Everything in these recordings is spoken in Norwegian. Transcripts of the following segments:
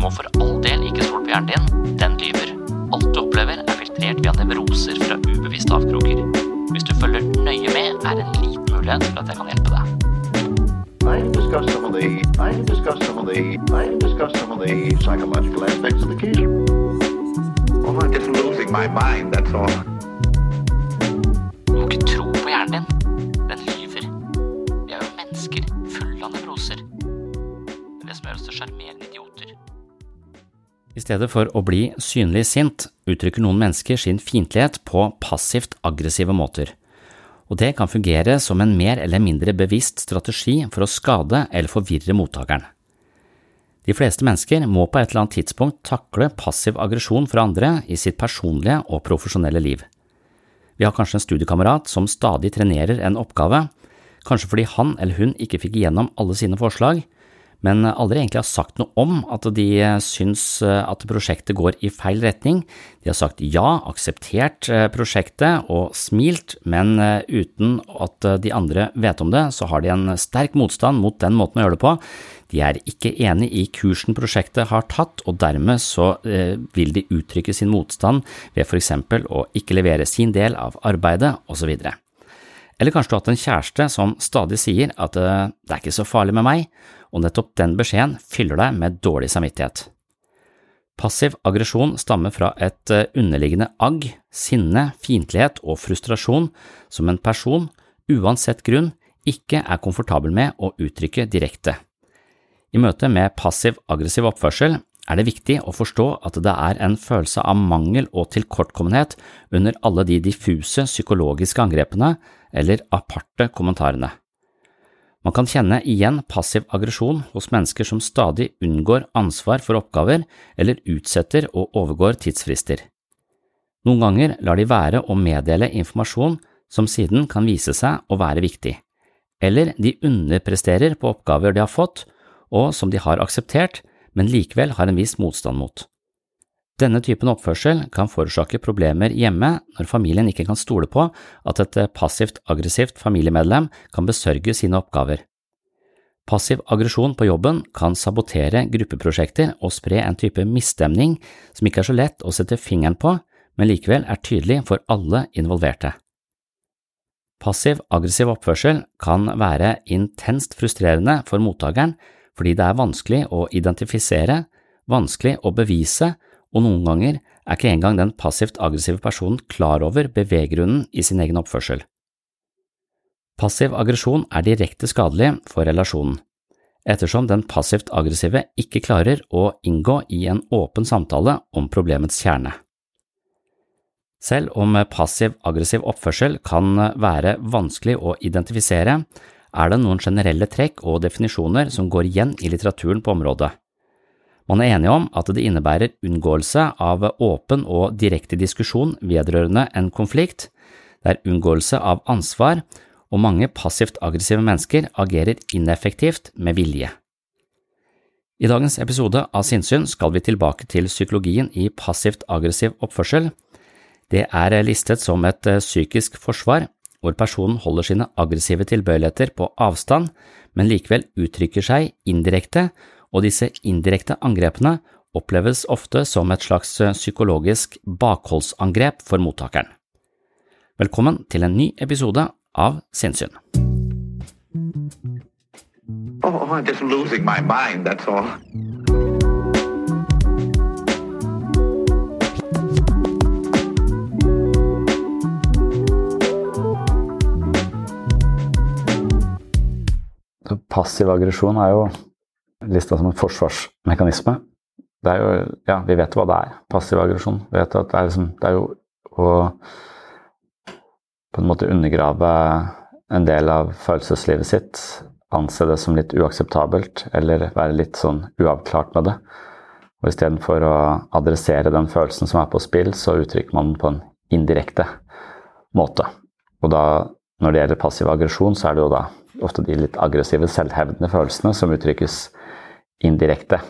Må for all del ikke stole på hjernen din, den lyver. Alt du opplever er filtrert via nevroser fra ubevisste avkroker. Hvis du følger nøye med, er det en liten mulighet for at jeg kan hjelpe deg. I can discuss some of the I can discuss some of the I can discuss some of the psychological aspects of the case. I'm just losing my mind, that's all. Stedet for å bli synlig sint, uttrykker noen mennesker sin fiendtlighet på passivt aggressive måter. Og det kan fungere som en mer eller mindre bevisst strategi for å skade eller forvirre mottakeren. De fleste mennesker må på et eller annet tidspunkt takle passiv aggresjon fra andre i sitt personlige og profesjonelle liv. Vi har kanskje en studiekamerat som stadig trenerer en oppgave, kanskje fordi han eller hun ikke fikk igjennom alle sine forslag, men aldri egentlig har sagt noe om at de syns at prosjektet går i feil retning. De har sagt ja, akseptert prosjektet og smilt, men uten at de andre vet om det, så har de en sterk motstand mot den måten å gjøre det på. De er ikke enig i kursen prosjektet har tatt, og dermed så vil de uttrykke sin motstand ved for eksempel å ikke levere sin del av arbeidet, osv. Eller kanskje du har hatt en kjæreste som stadig sier at det er ikke så farlig med meg, og nettopp den beskjeden fyller deg med dårlig samvittighet. Passiv aggresjon stammer fra et underliggende agg, sinne, fiendtlighet og frustrasjon som en person, uansett grunn, ikke er komfortabel med å uttrykke direkte. I møte med passiv-aggressiv oppførsel er det viktig å forstå at det er en følelse av mangel og tilkortkommenhet under alle de diffuse psykologiske angrepene eller aparte kommentarene. Man kan kjenne igjen passiv aggresjon hos mennesker som stadig unngår ansvar for oppgaver eller utsetter og overgår tidsfrister. Noen ganger lar de være å meddele informasjon som siden kan vise seg å være viktig, eller de underpresterer på oppgaver de har fått og som de har akseptert, men likevel har en viss motstand mot. Denne typen oppførsel kan forårsake problemer hjemme når familien ikke kan stole på at et passivt aggressivt familiemedlem kan besørge sine oppgaver. Passiv aggresjon på jobben kan sabotere gruppeprosjekter og spre en type misstemning som ikke er så lett å sette fingeren på, men likevel er tydelig for alle involverte. Passiv aggressiv oppførsel kan være intenst frustrerende for mottakeren fordi det er vanskelig å identifisere, vanskelig å bevise, og noen ganger er ikke engang den passivt aggressive personen klar over beveggrunnen i sin egen oppførsel. Passiv aggresjon er direkte skadelig for relasjonen, ettersom den passivt aggressive ikke klarer å inngå i en åpen samtale om problemets kjerne. Selv om passiv-aggressiv oppførsel kan være vanskelig å identifisere, er det noen generelle trekk og definisjoner som går igjen i litteraturen på området. Man er enige om at det innebærer unngåelse av åpen og direkte diskusjon vedrørende en konflikt, det er unngåelse av ansvar, og mange passivt aggressive mennesker agerer ineffektivt med vilje. I dagens episode av Sinnsyn skal vi tilbake til psykologien i passivt aggressiv oppførsel, det er listet som et eh, psykisk forsvar, hvor personen holder sine aggressive tilbøyeligheter på avstand, men likevel uttrykker seg indirekte, og disse indirekte angrepene oppleves ofte som et slags eh, psykologisk bakholdsangrep for mottakeren. Velkommen til en ny episode av Sinnsyn. Oh, I'm just losing my mind, that's all. Passiv aggresjon er jo lista som en forsvarsmekanisme. Det er jo, ja, Vi vet hva det er, passiv aggresjon. Det er, liksom, det er jo å på en måte undergrave en del av følelseslivet sitt. Anse det som litt uakseptabelt, eller være litt sånn uavklart med det. Og Istedenfor å adressere den følelsen som er på spill, så uttrykker man den på en indirekte måte. Og da, når det gjelder passiv aggresjon, så er det jo da ofte de litt aggressive, selvhevdende følelsene som uttrykkes indirekte.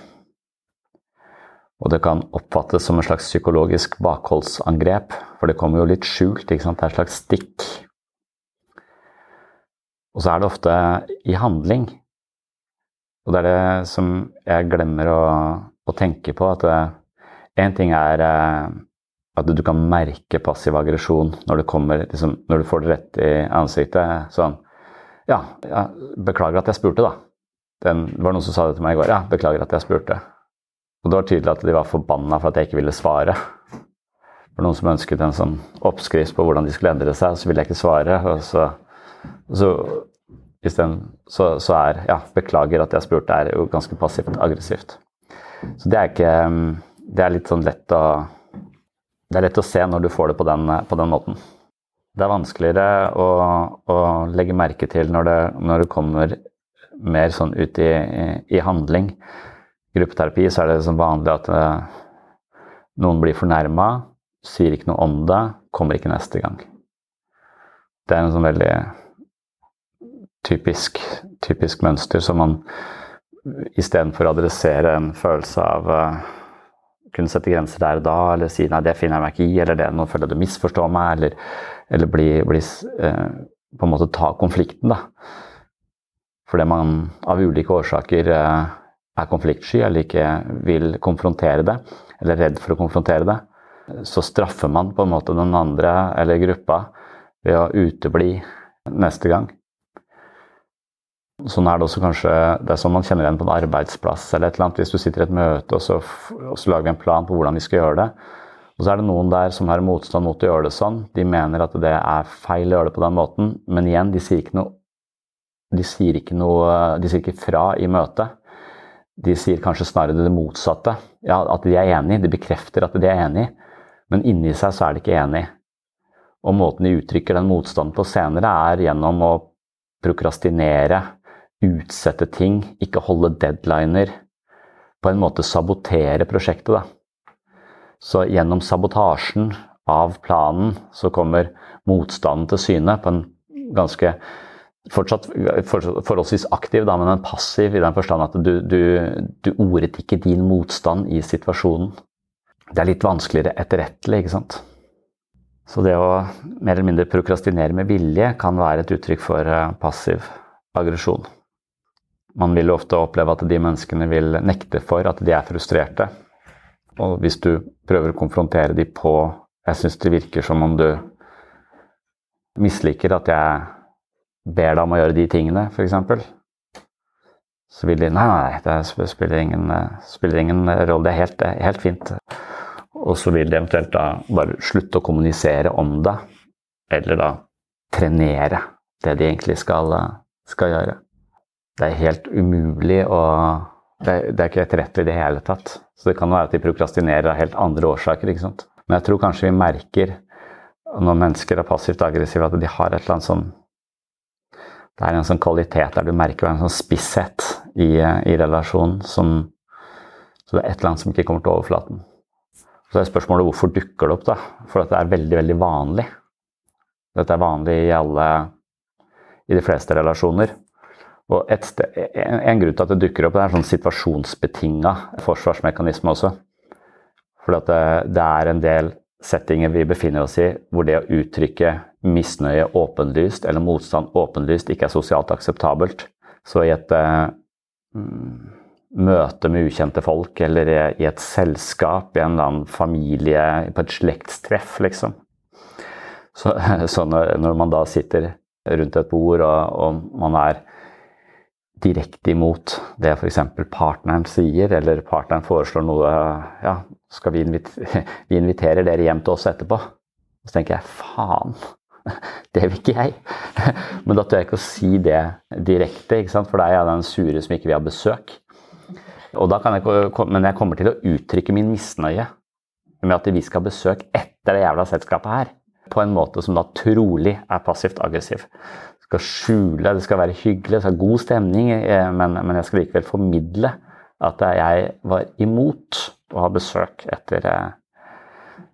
Og det kan oppfattes som en slags psykologisk bakholdsangrep, for det kommer jo litt skjult. Det er et slags stikk. Og så er det ofte i handling. Og det er det som jeg glemmer å, å tenke på. At én ting er eh, at du kan merke passiv aggresjon når, liksom, når du får det rett i ansiktet. Sånn ja, beklager at jeg spurte, da. Den, det var noen som sa det til meg i går. Ja, beklager at jeg spurte. Og det var tydelig at de var forbanna for at jeg ikke ville svare. Det var noen som ønsket en sånn oppskrift på hvordan de skulle endre seg, og så ville jeg ikke svare. Og så, så isteden så, så, er ja, beklager at jeg spurte, er jo ganske passivt aggressivt. Så det er ikke Det er litt sånn lett å Det er lett å se når du får det på den, på den måten. Det er vanskeligere å, å legge merke til når det, når det, kommer mer sånn ut i, i, handling. Gruppeterapi så er det som vanlig at uh, noen blir fornærma, sier ikke noe om det, kommer ikke neste gang. Det er en sånn veldig typisk, typisk mønster som man istedenfor å adressere en følelse av uh, kunne sette grenser der og da, eller si nei, det finner jeg meg ikke i, eller det, nå føler jeg du misforstår meg, eller eller bli, bli eh, På en måte ta konflikten, da. Fordi man av ulike årsaker eh, er konfliktsky eller ikke vil konfrontere det, eller er redd for å konfrontere det, så straffer man på en måte den andre eller gruppa ved å utebli neste gang. Sånn er det også kanskje Det er sånn man kjenner igjen på en arbeidsplass eller et eller annet. Hvis du sitter i et møte og så, og så lager vi en plan på hvordan vi skal gjøre det, og så er det noen der som har motstand mot å gjøre det sånn. De mener at det er feil å gjøre det på den måten, men igjen, de sier ikke noe De sier ikke, noe, de sier ikke fra i møtet. De sier kanskje snarere det motsatte. Ja, at de er enig, de bekrefter at de er enig, men inni seg så er de ikke enig. Og måten de uttrykker den motstanden på senere, er gjennom å prokrastinere, utsette ting, ikke holde deadliner. På en måte sabotere prosjektet, da. Så gjennom sabotasjen av planen så kommer motstanden til syne på en ganske fortsatt forholdsvis aktiv, da, men en passiv i den forstand at du, du, du ordet ikke din motstand i situasjonen. Det er litt vanskeligere etterrettelig, ikke sant. Så det å mer eller mindre prokrastinere med vilje kan være et uttrykk for eh, passiv aggresjon. Man vil ofte oppleve at de menneskene vil nekte for at de er frustrerte. Og hvis du prøver å konfrontere dem på Jeg syns det virker som om du misliker at jeg ber deg om å gjøre de tingene, f.eks. Så vil de Nei, nei, det spiller ingen, spiller ingen rolle. Det er helt, helt fint. Og så vil de eventuelt da bare slutte å kommunisere om det. Eller da trenere det de egentlig skal, skal gjøre. Det er helt umulig å det, det, er ikke etterrettelig i det hele tatt. Så det kan være at de prokrastinerer av helt andre årsaker. ikke sant? Men jeg tror kanskje vi merker når mennesker er passivt aggressive, at de har et eller annet sånn Det er en sånn kvalitet der du merker en sånn spisshet i, i relasjonen som Så det er et eller annet som ikke kommer til overflaten. Så er spørsmålet hvorfor dukker det opp, da? For dette er veldig, veldig vanlig. Dette er vanlig i alle i de fleste relasjoner. Og sted, en, en, grunn til at det dukker opp, det er en sånn situasjonsbetinga forsvarsmekanisme også. For det, det, er en del settinger vi befinner oss i hvor det å uttrykke misnøye åpenlyst eller motstand åpenlyst ikke er sosialt akseptabelt. Så i et eh, møte med ukjente folk eller i, et selskap, i en eller annen familie, på et slektstreff, liksom. Så, så når, når, man da sitter rundt et bord og, og man er direkte imot det f.eks. partneren sier, eller partneren foreslår noe Ja, skal vi, inviter vi inviterer dere hjem til oss etterpå? Så tenker jeg faen, det vil ikke jeg. Men da tør jeg ikke å si det direkte, for da er jeg den sure som ikke vil ha besøk. Og da kan jeg, men jeg kommer til å uttrykke min misnøye med at vi skal ha besøk etter det jævla selskapet her. På en måte som da trolig er passivt aggressiv skal skjule, det skal være hyggelig, det skal være god stemning, eh, men, men jeg skal likevel formidle at jeg var imot å ha besøk etter eh,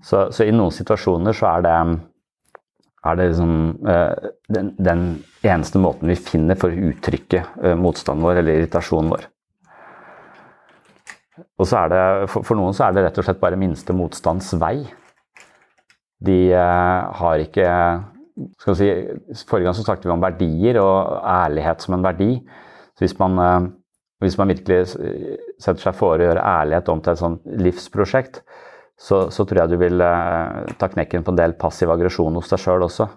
Så, så i noen situasjoner så er det, er det liksom eh, den, den, eneste måten vi finner for å uttrykke motstanden vår eller irritasjonen vår. Og så er det, for, noen så er det rett og slett bare minste motstands vei. De har ikke skal si, Forrige gang så snakket vi om verdier og ærlighet som en verdi. Så hvis man, eh, hvis man virkelig setter seg for å gjøre ærlighet om til et sånt livsprosjekt, så, så, tror jeg du vil eh, ta knekken på en del passiv aggresjon hos deg sjøl også.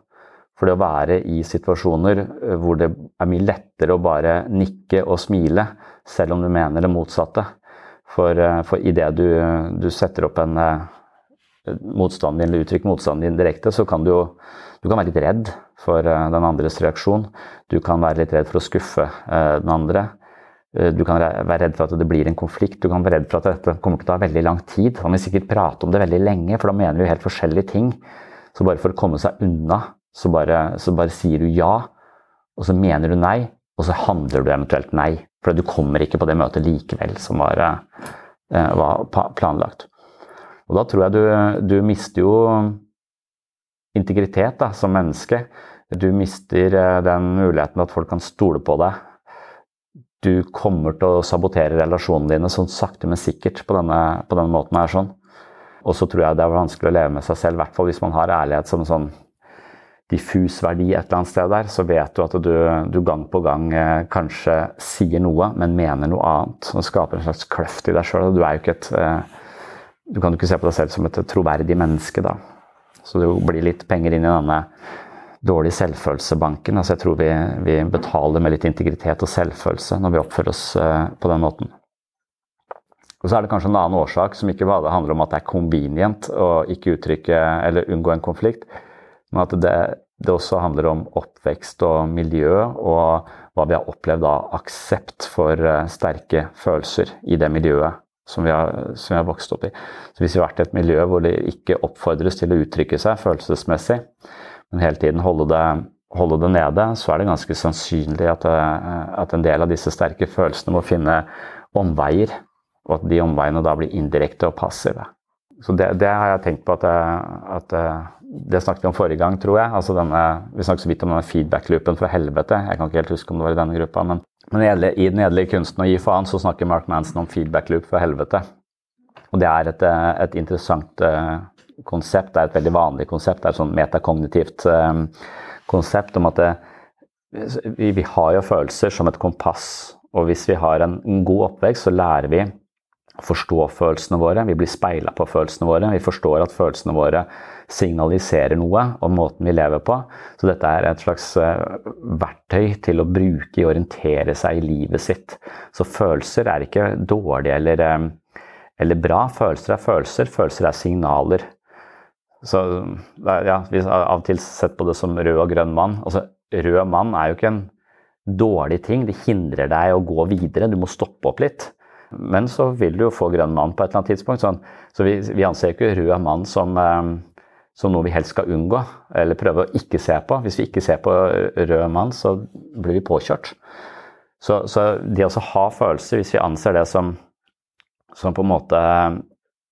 For det å være i situasjoner eh, hvor det er mye lettere å bare nikke og smile, selv om du mener det motsatte. For, for idet du, du setter opp en motstanden din, eller uttrykker motstanden din direkte, så kan du jo du kan være litt redd for eh, den andres reaksjon. Du kan være litt redd for å skuffe eh, den andre. Eh, du kan være redd for at det blir en konflikt. Du kan være redd for at dette kommer til å ta veldig lang tid. Han vil sikkert prate om det veldig lenge, for da mener vi helt forskjellige ting. Så bare for å komme seg unna, så bare, så bare sier du ja, og så mener du nei, og så handler du eventuelt nei. For du kommer ikke på det møtet likevel som var, var planlagt. Og da tror jeg du, du mister jo integritet da, som menneske. Du mister eh, den muligheten at folk kan stole på deg. Du kommer til å sabotere relasjonene dine sånn sakte, men sikkert på denne, på denne måten. her sånn. Og så tror jeg det er vanskelig å leve med seg selv, i hvert fall hvis man har ærlighet som en sånn diffus verdi et eller annet sted der, så vet du at du, du gang på gang eh, kanskje sier noe, men mener noe annet. Og skaper en slags kløft i deg sjøl. Du er jo ikke et eh, Du kan jo ikke se på deg selv som et troverdig menneske, da. Så det blir litt penger inn i denne dårlige selvfølelsebanken. Altså jeg tror vi, vi, betaler med litt integritet og selvfølelse når vi oppfører oss eh, på den måten. Og så er det kanskje en annen årsak som ikke bare handler om at det er convenient å ikke uttrykke eller unngå en konflikt, men at det, det også handler om oppvekst og miljø og hva vi har opplevd av aksept for eh, sterke følelser i det miljøet som vi, har, som vi har vokst opp i. Så Hvis vi har vært i et miljø hvor det ikke oppfordres til å uttrykke seg følelsesmessig, men hele tiden holde det, holde det nede, så er det ganske sannsynlig at, eh, at, en del av disse sterke følelsene må finne omveier, og at de omveiene da blir indirekte og passive. Så det, det har jeg tenkt på at, eh, at, eh, Det snakket vi om forrige gang, tror jeg. Altså denne, vi snakket så vidt om denne feedback-loopen fra helvete. Jeg kan ikke helt huske om det var i denne gruppa. men men i Den edle kunsten å gi faen så snakker Mark Manson om feedback loop fra helvete. Og det er et, et interessant konsept. Er et veldig vanlig konsept. Det er et sånn metakognitivt uh, konsept om at det, vi, har jo følelser som et kompass. Og hvis vi har en, en god oppvekst, så lærer vi å forstå følelsene våre, vi blir speila på følelsene våre. Vi forstår at følelsene våre signaliserer noe om måten vi lever på. Så dette er et slags eh, verktøy til å bruke i å orientere seg i livet sitt. Så følelser er ikke dårlige eller, eh, eller bra. Følelser er følelser, følelser er signaler. Så ja, Vi har av og til sett på det som rød og grønn mann. Altså, rød mann er jo ikke en dårlig ting. Det hindrer deg å gå videre. Du må stoppe opp litt. Men så vil du jo få grønn mann på et eller annet tidspunkt. Sånn. Så vi, vi, anser ikke rød mann som, eh, som, noe vi helst skal unngå, eller prøve å ikke se på. Hvis vi ikke ser på rød mann, så blir vi påkjørt. Så, så det å ha følelser, hvis vi anser det som, som på en måte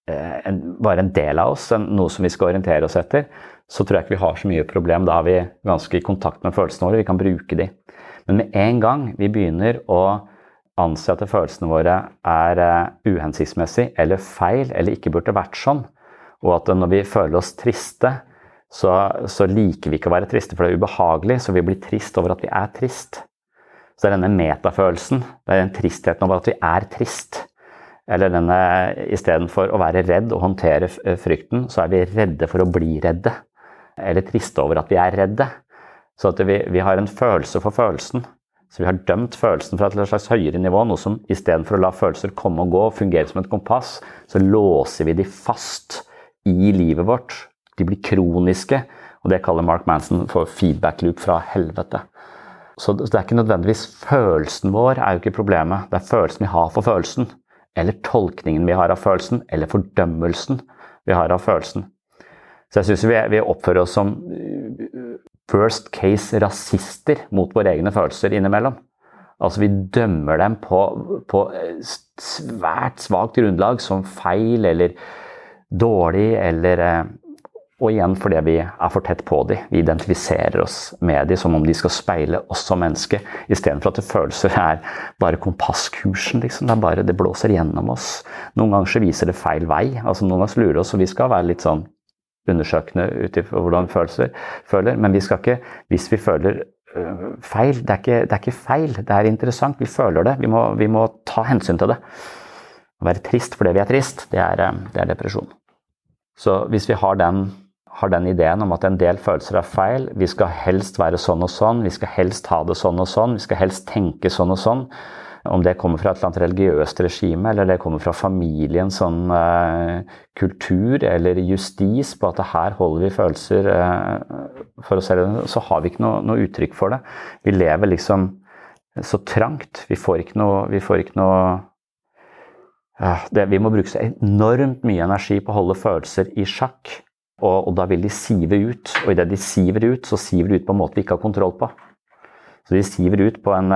en, bare en del av oss, en, noe som vi skal orientere oss etter, så tror jeg ikke vi har så mye problem. Da er vi ganske i kontakt med følelsene våre, vi kan bruke de. Men med en gang vi begynner å anse at følelsene våre er uh, uhensiktsmessig eller feil eller ikke burde vært sånn, og at når vi føler oss triste, så, så, liker vi ikke å være triste, for det er ubehagelig, så vi blir trist over at vi er trist. Så det er denne metafølelsen, det er den tristheten over at vi er trist. Eller denne istedenfor å være redd og håndtere frykten, så er vi redde for å bli redde. Eller triste over at vi er redde. Så at vi, vi har en følelse for følelsen. Så vi har dømt følelsen fra et slags høyere nivå, noe som istedenfor å la følelser komme og gå og fungere som et kompass, så låser vi de fast i livet vårt. De blir kroniske, og det kaller Mark Manson for feedback loop fra helvete. Så det er ikke nødvendigvis følelsen vår er jo ikke problemet, det er følelsen vi har for følelsen. Eller tolkningen vi har av følelsen, eller fordømmelsen vi har av følelsen. Så jeg syns vi, vi oppfører oss som first case rasister mot våre egne følelser innimellom. Altså Vi dømmer dem på, på svært svakt grunnlag som feil eller dårlig eller eh, Og igjen fordi vi er for tett på dem. Vi identifiserer oss med dem som om de skal speile oss som mennesker, istedenfor at følelser er bare kompasskursen. liksom. Det, er bare, det blåser gjennom oss. Noen ganger så viser det feil vei. altså Noen ganger lurer oss, og vi skal være litt sånn undersøkende ut ifra hvordan følelser føler. Men vi skal ikke, hvis vi føler øh, feil det er, ikke, det er, ikke, feil, det er interessant. Vi føler det. Vi må, vi må ta hensyn til det. Å være trist fordi vi er trist, det er, øh, det er depresjon. Så hvis vi har den, har den, ideen om at en del følelser er feil, vi skal helst være sånn og sånn, vi skal helst ha det sånn og sånn, vi skal helst tenke sånn og sånn, om det kommer fra et eller annet religiøst regime, eller det kommer fra familiens sånn eh, kultur eller justis på at her holder vi følelser eh, for oss selv, så har vi ikke noe, noe, uttrykk for det. Vi lever liksom så trangt. Vi får ikke noe, vi får ikke noe uh, det, Vi må bruke så enormt mye energi på å holde følelser i sjakk. Og, og da vil de sive ut. Og idet de siver ut, så siver de ut på en måte vi ikke har kontroll på. Så de siver ut på en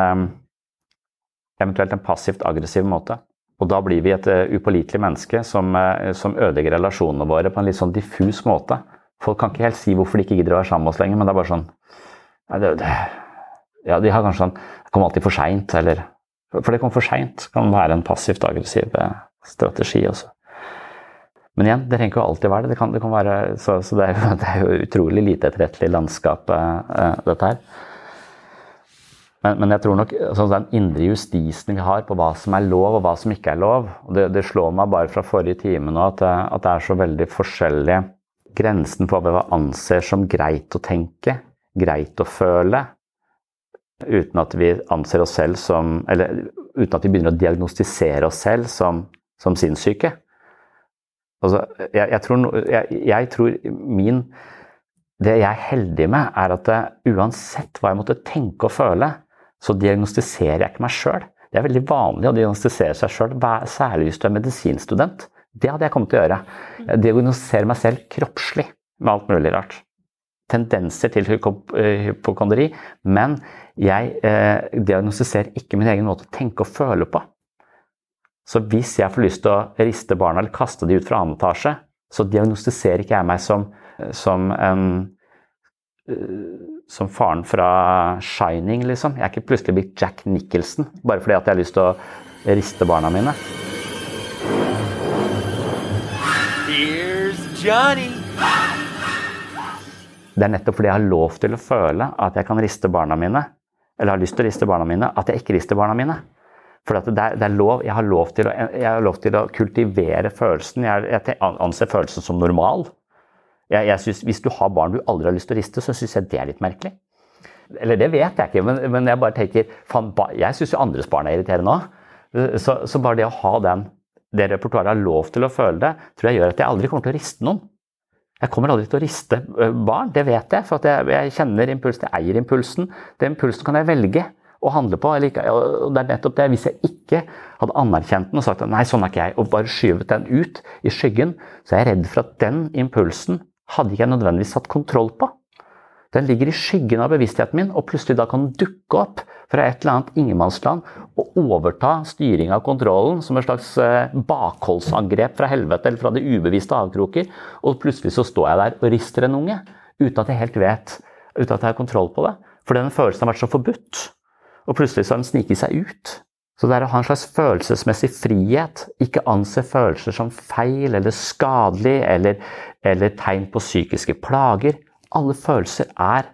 eventuelt en passivt aggressiv måte. Og da blir vi et uh, upålitelig menneske som, uh, som, ødelegger relasjonene våre på en litt sånn diffus måte. Folk kan ikke helt si hvorfor de ikke gidder å være sammen med oss lenger, men det er bare sånn ja, det, det, ja, de har kanskje sånn Det kommer alltid for seint, eller For det kommer for seint kan være en passivt aggressiv strategi også. Men igjen, det trenger ikke alltid være det. det, kan, det kan være, så, så det, er jo, det, er jo, utrolig lite etterrettelig landskap, dette her. Men, men, jeg tror nok sånn den indre justisen vi har på hva som er lov og hva som ikke er lov og Det, det slår meg bare fra forrige time nå at, at, det er så veldig forskjellig Grensen på hva vi anser som greit å tenke, greit å føle, uten at vi anser oss selv som Eller uten at vi begynner å diagnostisere oss selv som, som sinnssyke. Altså, jeg, jeg, tror, jeg, jeg tror min det jeg er heldig med, er at uansett hva jeg måtte tenke og føle, så diagnostiserer jeg ikke meg sjøl. Det er veldig vanlig å diagnostisere seg sjøl, særlig hvis du er medisinstudent. Det hadde jeg kommet til å gjøre. Jeg diagnostiserer meg selv kroppslig med alt mulig rart. Tendenser til eh, hypokondri, men jeg eh, diagnostiserer ikke min egen måte å tenke og føle på. Så hvis jeg får lyst til å riste barna eller kaste de ut fra annen etasje, så diagnostiserer ikke jeg meg som, som en uh, som faren fra 'Shining', liksom. Jeg er ikke plutselig blitt Jack Nicholson bare fordi at jeg har lyst til å riste barna mine. Here's Johnny. Det er nettopp fordi jeg har lov til å føle at jeg kan riste barna mine, eller har lyst til å riste barna mine, at jeg ikke rister barna mine. For det er, det er lov, jeg, har lov å, jeg har lov til å kultivere følelsen. Jeg, jeg anser følelsen som normal. Jeg, jeg synes, hvis du har barn du aldri har lyst til å riste, så syns jeg det er litt merkelig. Eller det vet jeg ikke, men, men jeg bare tenker fan, Jeg syns jo andres barn er irriterende òg. Så, så, bare det å ha den, det repertoaret har lov til å føle det, tror jeg gjør at jeg aldri kommer til å riste noen. Jeg kommer aldri til å riste barn, det vet jeg. For jeg, jeg, kjenner impulsen, jeg eier impulsen. Den impulsen kan jeg velge å handle på. Eller, og det er nettopp det. Hvis jeg ikke hadde anerkjent den og sagt at nei, sånn er ikke jeg, og bare skyvet den ut i skyggen, så er jeg redd for at den impulsen hadde ikke jeg nødvendigvis satt kontroll på. Den ligger i skyggen av bevisstheten min, og plutselig da kan den dukke opp fra et eller annet ingenmannsland og overta styringa av kontrollen som et slags eh, bakholdsangrep fra helvete eller fra det ubevisste avkroker. Og plutselig så står jeg der og rister en unge uten at jeg helt vet, uten at jeg har kontroll på det. For den følelsen har vært så forbudt. Og plutselig så har den sniket seg ut. Så det er å ha en slags følelsesmessig frihet, ikke anse følelser som feil eller skadelig eller, eller tegn på psykiske plager alle følelser er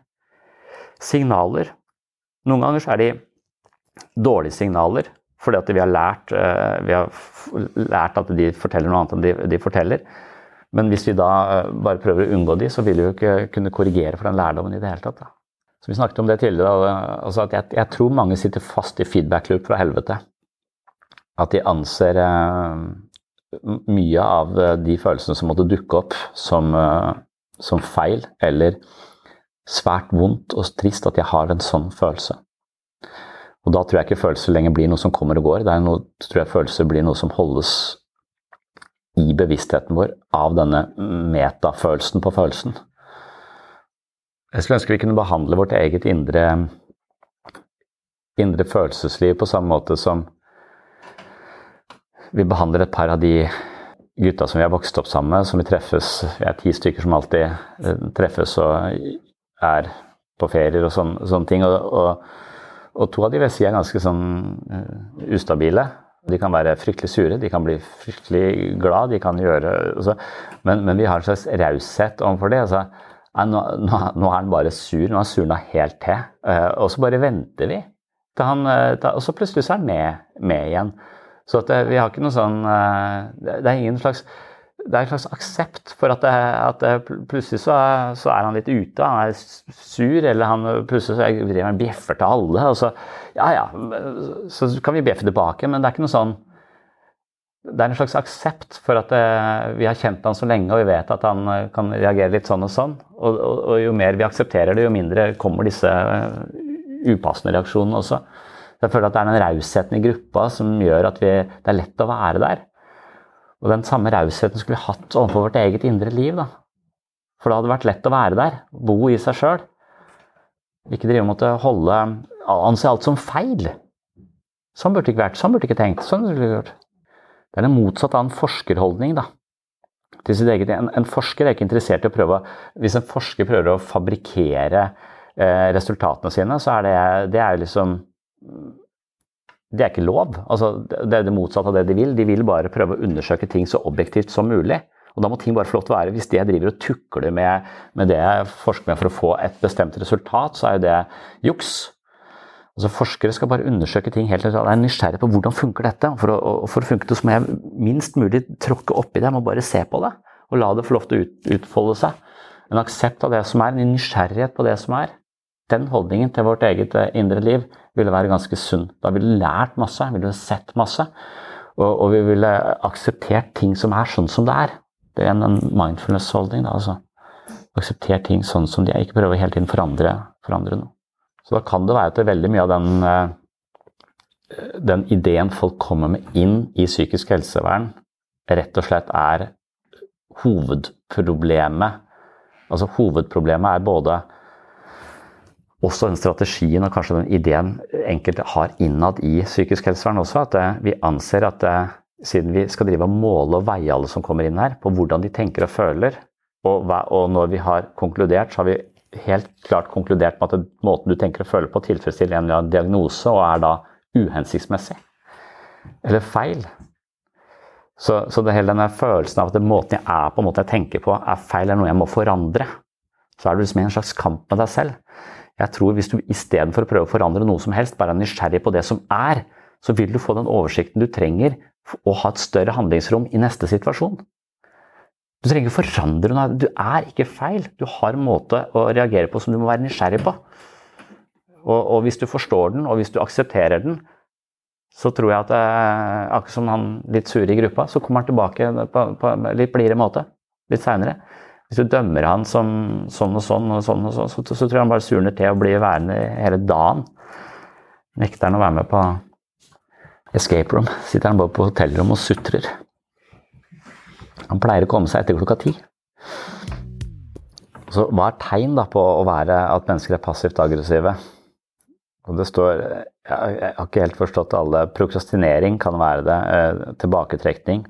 signaler. Noen ganger så er de dårlige signaler fordi at vi har lært, eh, vi har lært at de forteller noe annet enn de, de, forteller. Men hvis vi da eh, bare prøver å unngå de, så vil vi jo ikke kunne korrigere for den lærdommen i det hele tatt. Da. Så Vi snakket om det tidligere. Altså at jeg, jeg, tror mange sitter fast i feedback-loop fra helvete. At de anser eh, mye av de følelsene som måtte dukke opp, som, som feil eller svært vondt og trist at jeg har en sånn følelse. Og da tror jeg ikke følelser lenger blir noe som kommer og går. Det er noe, tror jeg følelser blir noe som holdes i bevisstheten vår av denne metafølelsen på følelsen. Jeg skulle ønske vi kunne behandle vårt eget indre, indre følelsesliv på samme måte som vi behandler et par av de gutta som vi har vokst opp sammen med, som vi treffes Vi er ti stykker som alltid eh, treffes og er på ferier og sånne, sånne ting. Og, og, og, to av de vil si er ganske sånn uh, ustabile. De kan være fryktelig sure, de kan bli fryktelig glad, de kan gjøre altså, men, men, vi har en slags raushet overfor det. altså nå, nå, er han bare sur. Nå er surna helt til. Uh, og så bare venter vi. Han, uh, og så plutselig så er han med, med igjen. Så det, vi har ikke noe sånn eh, Det er ingen slags det er en slags aksept for at, det, at det, plutselig så er, så er, han litt ute. Han er sur, eller han plutselig så driver han bjeffer til alle. Og så, ja, ja, så kan vi bjeffe tilbake, men det er ikke noe sånn Det er en slags aksept for at eh, vi har kjent han så lenge, og vi vet at han eh, kan reagere litt sånn og sånn. Og, og, og jo mer vi aksepterer det, jo mindre kommer disse upassende reaksjonene også. Jeg føler at det er den rausheten i gruppa som gjør at vi, det er lett å være der. Og den samme rausheten skulle vi hatt overfor vårt eget indre liv. da. For da hadde det vært lett å være der, bo i seg sjøl. Ikke drive og måtte holde Anse alt som feil. Sånn burde det ikke vært. Sånn burde det ikke tenkt. Sånn burde det gjort. Det er det motsatte av en forskerholdning. da. Eget, en, en, forsker er ikke interessert i å prøve Hvis en forsker prøver å fabrikkere eh, resultatene sine, så er det, det er liksom det er ikke lov. Altså, det er det motsatte av det de vil. De vil bare prøve å undersøke ting så objektivt som mulig. Og da må ting bare få lov til å være. Hvis det driver og tukler med, med det jeg forsker med for å få et bestemt resultat, så er jo det juks. Altså, forskere skal bare undersøke ting helt Jeg er nysgjerrig på hvordan funker dette. For å, for å funke det så må jeg minst mulig tråkke oppi det. Jeg må bare se på det. Og la det få lov til å ut, utfolde seg. En aksept av det som er, en nysgjerrighet på det som er. Den holdningen til vårt eget eh, indre liv ville være ganske sunn. Da ville vi lært masse, vi ville sett masse. Og, og, vi ville akseptert ting som er sånn som det er. Det er en mindfulness-holdning. da, altså. Aksepter ting sånn som de er, ikke prøve hele tiden forandre, forandre noe. Så da kan det være at det veldig mye av den, eh, den ideen folk kommer med inn i psykisk helsevern, rett og slett er hovedproblemet. Altså hovedproblemet er både også den strategien og kanskje den ideen enkelte har innad i psykisk helsevern også, at eh, vi anser at eh, siden vi skal drive og måle og veie alle som kommer inn her, på hvordan de tenker og føler, og, og når vi har konkludert, så har vi helt klart konkludert med at måten du tenker og føler på, tilfredsstiller en eller diagnose og er da uhensiktsmessig. Eller feil. Så, så hele denne følelsen av at måten jeg er på, måten jeg tenker på, er feil, er noe jeg må forandre. Så er du liksom i en slags kamp med deg selv. Jeg tror hvis du istedenfor å prøve å forandre noe som helst, bare er nysgjerrig på det som er, så vil du få den oversikten du trenger og ha et større handlingsrom i neste situasjon. Du trenger ikke forandre noe. Du er ikke feil. Du har en måte å reagere på som du må være nysgjerrig på. Og, og hvis du forstår den, og hvis du aksepterer den, så tror jeg at eh, akkurat som han litt sure i gruppa, så kommer han tilbake på, på litt blidere måte litt seinere. Hvis du dømmer han som sånn og sånn, og sånn og sånn, så, så tror jeg han bare surner til og blir værende hele dagen. Nekter han å være med på escape room. Sitter han bare på hotellrom og sutrer. Han pleier å komme seg etter klokka ti. Så hva er tegn da på å være at mennesker er passivt aggressive? Og det står Jeg har ikke helt forstått alle. Prokrastinering kan være det. Eh, tilbaketrekning.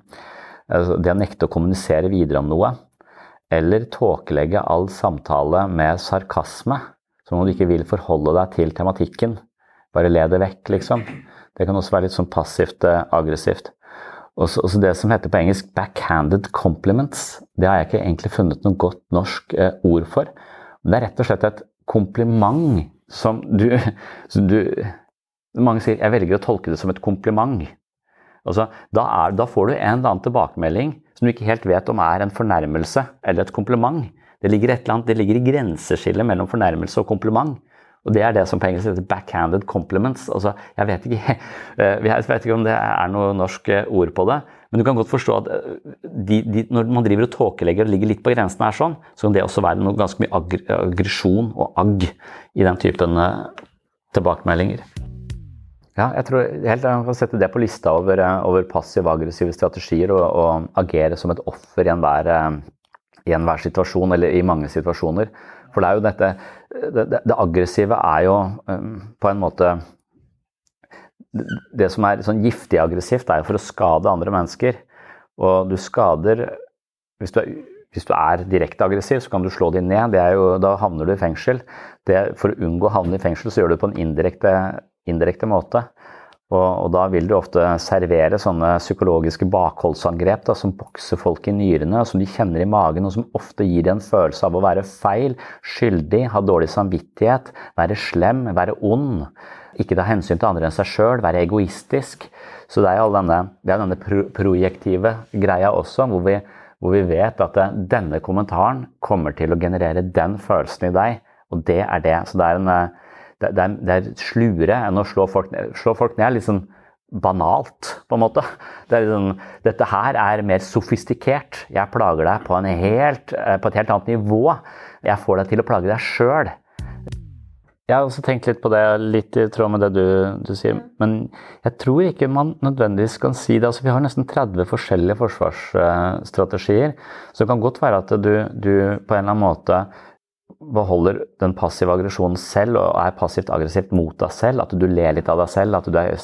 Altså, det å nekte å kommunisere videre om noe. Eller tåkelegge all samtale med sarkasme. Som om du ikke vil forholde deg til tematikken. Bare le det vekk, liksom. Det kan også være litt sånn passivt eh, aggressivt. Og så det som heter på engelsk 'backhanded compliments', det har jeg ikke egentlig funnet noe godt norsk eh, ord for. Men det er rett og slett et kompliment som du, som du Mange sier 'jeg velger å tolke det som et kompliment'. Altså, da, er, da, får du en eller annen tilbakemelding som du ikke helt vet om er en fornærmelse eller et kompliment. Det ligger, et eller annet, det ligger i grenseskillet mellom fornærmelse og kompliment. Og det er det som på engelsk heter 'backhanded compliments'. Altså, jeg, vet ikke, jeg vet ikke om det er noe norsk eh, ord på det, men du kan godt forstå at eh, de, de, når man driver og tåkelegger og ligger litt på grensen her sånn, så kan det også være noe ganske mye aggresjon og agg i den typen eh, tilbakemeldinger. Ja, jeg tror helt jeg kan sette det på lista over, over passiv-aggressive strategier og, og, agere som et offer i enhver, i enhver situasjon, eller i mange situasjoner. For det er jo dette Det, det, det aggressive er jo um, på en måte Det som er sånn giftig aggressivt, er jo for å skade andre mennesker. Og du skader Hvis du er, hvis du er direkte aggressiv, så kan du slå dem ned. Jo, da havner du i fengsel. Det, for å unngå å havne i fengsel, så gjør du det på en indirekte, indirekte måte. Og, og, da vil du ofte servere sånne psykologiske bakholdsangrep da, som bokser folk i nyrene, som de kjenner i magen, og som ofte gir en følelse av å være feil, skyldig, ha dårlig samvittighet, være slem, være ond. Ikke ta hensyn til andre enn seg sjøl, være egoistisk. Så det er jo denne, er denne pro projektive greia også, hvor vi, hvor vi vet at det, denne kommentaren kommer til å generere den følelsen i deg, og det er det. Så det er en det, det, er, det er slure enn å slå folk ned. Slå folk ned er litt sånn banalt, på en måte. Det sånn, dette her er mer sofistikert. Jeg plager deg på, helt, eh, på, et helt annet nivå. Jeg får deg til å plage deg sjøl. Jeg har også tenkt litt på det, litt i tråd med det du, du, sier. Men jeg tror ikke man nødvendigvis kan si det. Altså, vi har nesten 30 forskjellige forsvarsstrategier. Så det kan godt være at du, du på en eller annen måte beholder den passive aggresjonen selv og er passivt aggressivt mot deg selv. At du ler litt av deg selv, at du er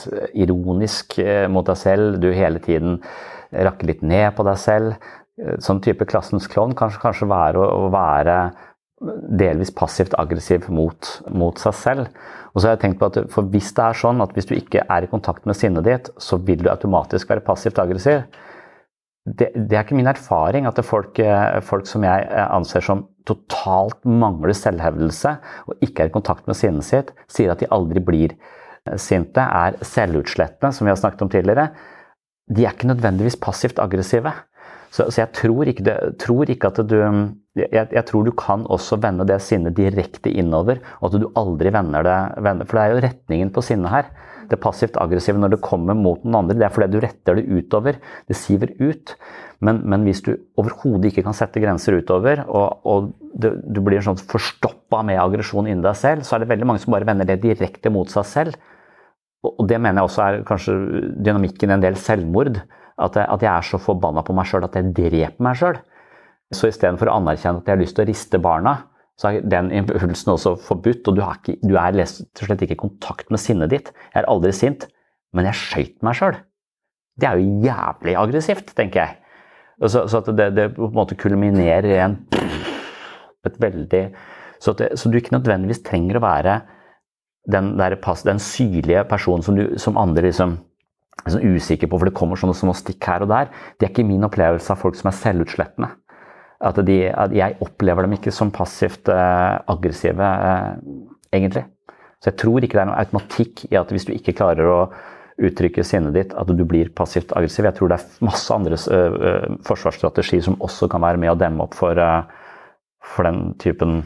ironisk eh, mot deg selv. Du hele tiden rakker litt ned på deg selv. Sånn type klassens klovn kan kanskje være å være delvis passivt aggressiv mot, mot, seg selv. Og så har jeg tenkt på at for Hvis det er sånn at hvis du ikke er i kontakt med sinnet ditt, så vil du automatisk være passivt aggressiv. Det, det er ikke min erfaring at folk, eh, folk som jeg anser som totalt mangler selvhevdelse og ikke er i kontakt med sinnet sitt, sier at de aldri blir eh, sinte, er selvutslettende, som vi har snakket om tidligere, de er ikke nødvendigvis passivt aggressive. Så, så jeg tror ikke, det, tror ikke, at du jeg, jeg, tror du kan også vende det sinnet direkte innover, og at du aldri vender det vender, For det er jo retningen på sinnet her. Det passivt aggressive når det kommer mot noen andre, det er fordi du retter det utover. Det siver ut. Men, men hvis du overhodet ikke kan sette grenser utover, og, og det, du blir sånn forstoppa med aggresjon inni deg selv, så er det veldig mange som bare vender det direkte mot seg selv. Og det mener jeg også er kanskje dynamikken i en del selvmord. At jeg, at jeg er så forbanna på meg sjøl at jeg dreper meg sjøl. Så istedenfor å anerkjenne at jeg har lyst til å riste barna, så er den impulsen også forbudt. Og du, ikke, du er rett og slett ikke i kontakt med sinnet ditt. Jeg er aldri sint, men jeg skøyt meg sjøl. Det er jo jævlig aggressivt, tenker jeg. Så, så det, det, på en måte kulminerer i en et veldig så, det, så, du ikke nødvendigvis trenger å være den, der, den syrlige personen som, du, som andre liksom er sånn usikker på, for det kommer sånne små stikk her og der. Det er ikke min opplevelse av folk som er selvutslettende. At, de, at jeg opplever dem ikke som passivt eh, aggressive, eh, egentlig. Så jeg tror ikke det er noen automatikk i at hvis du ikke klarer å uttrykke sinnet ditt, at du blir passivt aggressiv. Jeg tror det er masse andre uh, forsvarsstrategier som også kan være med å demme opp for, uh, for den typen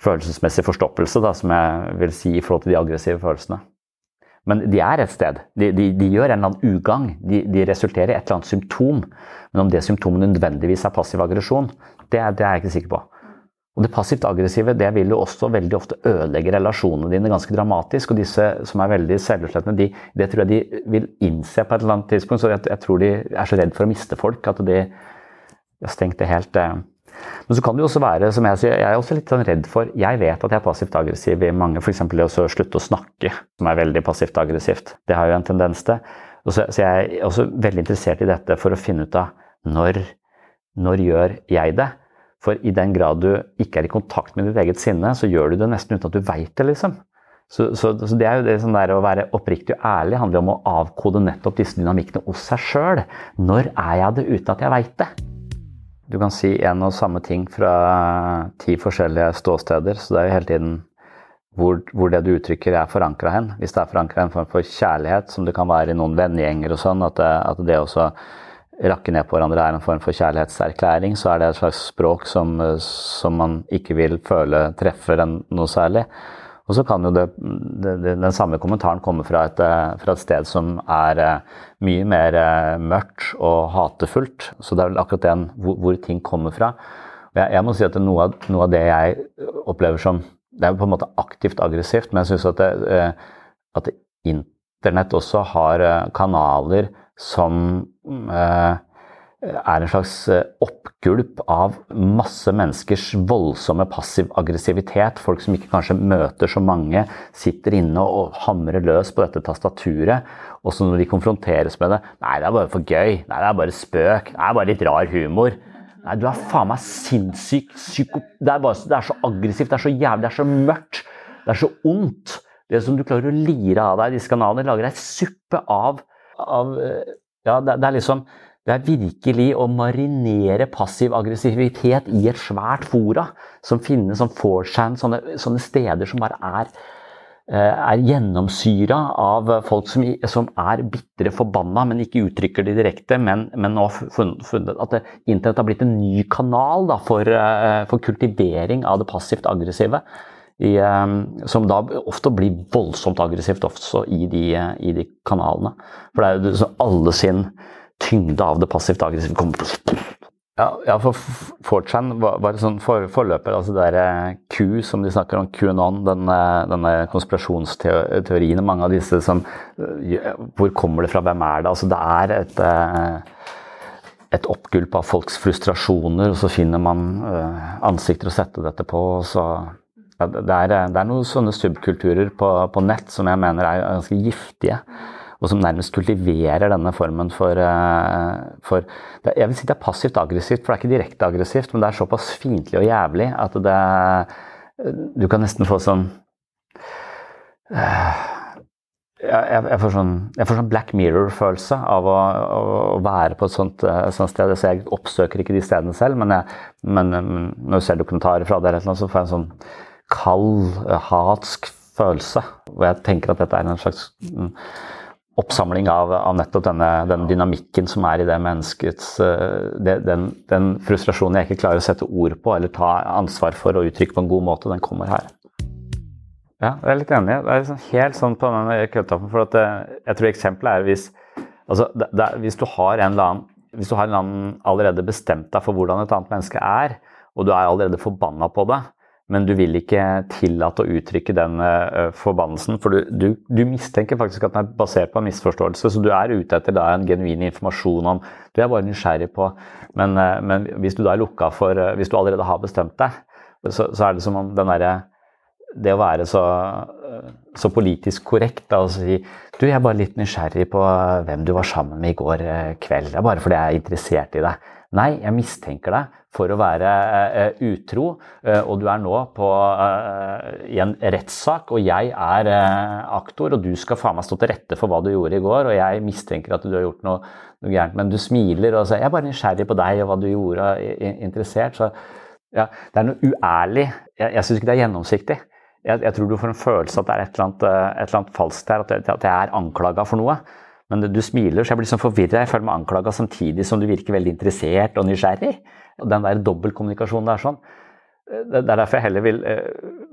følelsesmessig forstoppelse, da, som jeg vil si i forhold til de aggressive følelsene. Men de er et sted. De, de, de gjør en eller annen ugagn. De, de, resulterer i et eller annet symptom. Men om det symptomet nødvendigvis er passiv aggresjon, det, det, er jeg ikke sikker på. Og Det passivt aggressive det vil jo også veldig ofte ødelegge relasjonene dine ganske dramatisk. Og disse som er veldig selvutslettende, de, det tror jeg de vil innse på et eller annet tidspunkt. Så jeg, jeg tror de er så redd for å miste folk at de har stengt det helt eh. Men så kan det jo også være, som jeg sier, jeg er også litt sånn redd for Jeg vet at jeg er passivt aggressiv i mange, f.eks. det å slutte å snakke, som er veldig passivt aggressivt. Det har jo en tendens til. Så, så jeg er også veldig interessert i dette for å finne ut av når, når gjør jeg det? For i den grad du ikke er i kontakt med ditt eget sinne, så gjør du det nesten uten at du veit det, liksom. Så, så, så, det er jo det sånn der Å være oppriktig og ærlig handler om å avkode nettopp disse dynamikkene hos seg sjøl. Når er jeg det uten at jeg veit det? Du kan si en og samme ting fra ti forskjellige ståsteder, så det er jo hele tiden hvor, hvor det du uttrykker er forankra hen. Hvis det er forankra en form for kjærlighet, som det kan være i noen vennegjenger og sånn, at at det også rakke ned på hverandre er en form for kjærlighetserklæring, så er det et slags språk som, som man ikke vil føle treffer en noe særlig. Og så kan jo det, det, den samme kommentaren komme fra et, fra et, sted som er eh, mye mer eh, mørkt og hatefullt. Så det er vel akkurat den hvor, hvor ting kommer fra. Jeg, jeg, må si at noe av, noe av, det jeg opplever som Det er på en måte aktivt aggressivt, men jeg syns at, eh, at internett også har kanaler som eh, er en slags eh, oppgulp av masse menneskers voldsomme passiv aggressivitet. Folk som ikke kanskje møter så mange, sitter inne og hamrer løs på dette tastaturet. Og så når de konfronteres med det Nei, det er bare for gøy. Nei, det er bare spøk. Det er bare litt rar humor. Nei, du er faen meg sinnssyk psyko... Det er, bare, det er så aggressivt, det er så jævlig, det er så mørkt. Det er så ondt. Det som du klarer å lire av deg disse kanalene, lager ei suppe av av eh, Ja, det, det, er liksom Det er virkelig å marinere passiv aggressivitet i et svært fora som finnes som 4chan, sånne, sånne, steder som bare er eh, er gjennomsyra av folk som, som er bitre forbanna, men ikke uttrykker det direkte. Men, men nå funnet at internett har blitt en ny kanal da, for, eh, for kultivering av det passivt aggressive i, ehm, som da ofte blir voldsomt aggressivt også i de, i de kanalene. For det er jo alle sin tyngde av det passivt aggressive kommer ja, ja, for 4chan var, var sånn for, forløper. altså det der eh, Q som de snakker om, QAnon, denne, denne konspirasjonsteoriene, mange av disse som eh, Hvor kommer det fra, hvem er det? Altså det er et, eh, et oppgulp av folks frustrasjoner, og så finner man ansikter å sette dette på. så ja, det, er, det, er, noen sånne subkulturer på, på, nett som jeg mener er ganske giftige. Og som nærmest kultiverer denne formen for, eh, for Jeg vil si det er passivt aggressivt, for det er ikke direkte aggressivt, men det er såpass fiendtlig og jævlig at det Du kan nesten få sånn uh, jeg, jeg, får sånn, jeg, får sånn, Black Mirror-følelse av å, å, være på et sånt, et sånt, sted. Så jeg oppsøker ikke de stedene selv, men, jeg, men når jeg ser dokumentarer fra det, så får jeg en sånn kald, eh, hatsk følelse. Og jeg tenker at dette er en slags mm, oppsamling av, av nettopp denne, den dynamikken som er i det menneskets eh, det, den, den, frustrasjonen jeg ikke klarer å sette ord på eller ta ansvar for og uttrykke på en god måte, den kommer her. Ja, jeg er litt enig. Det er liksom helt sånn på den køddappen, for at eh, jeg tror eksempelet er hvis altså, det, det, hvis du har en eller annen hvis du har en eller annen allerede bestemt deg for hvordan et annet menneske er, og du er allerede forbanna på det, men du vil ikke tillate å uttrykke den uh, forbannelsen. For du, du, du, mistenker faktisk at den er basert på en misforståelse, så du er ute etter da, en genuin informasjon om Du er bare nysgjerrig på Men, uh, men hvis du da er lukka for uh, Hvis du allerede har bestemt deg, så, så, er det som om den derre Det å være så, så politisk korrekt da, og si Du, jeg er bare litt nysgjerrig på hvem du var sammen med i går kveld. Det er bare fordi jeg er interessert i deg. Nei, jeg mistenker deg for å være uh, utro, uh, og du er nå på, i en rettssak, og jeg er aktor, og du skal faen meg stå til rette for hva du gjorde i går, og jeg mistenker at du har gjort noe, noe gærent, men du smiler og sier 'jeg er bare nysgjerrig på deg og hva du gjorde', og interessert. Så ja, det er noe uærlig. Jeg, jeg syns ikke det er gjennomsiktig. jeg, jeg, tror du får en følelse at det er et eller annet, et eller annet falskt her, at, det, at jeg er anklaga for noe. Men du smiler, så jeg blir sånn forvirra. Jeg føler meg anklaga samtidig som du virker veldig interessert og nysgjerrig. Og den der dobbeltkommunikasjonen der sånn. Det er derfor jeg heller vil,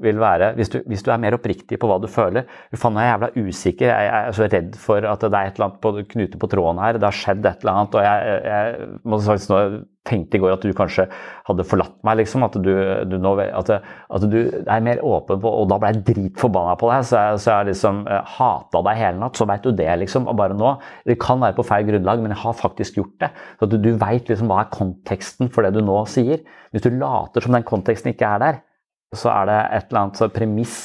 vil være hvis du, hvis du, er mer oppriktig på hva du føler Faen, jeg er jævla usikker. Jeg, jeg, er så redd for at det er et eller annet på, knute på tråden her. Det har skjedd et eller annet. Og jeg, jeg må faktisk nå tenkte i går at du kanskje hadde forlatt meg, liksom. At du, du, nå, at, at du er mer åpen på Og da ble jeg dritforbanna på deg, så jeg, så jeg liksom eh, hata deg hele natt. Så veit du det, liksom. Og bare nå Det kan være på feil grunnlag, men jeg har faktisk gjort det. Så at du, du veit liksom hva er konteksten for det du nå sier. Hvis du later som den konteksten ikke er der, så er det et eller annet premiss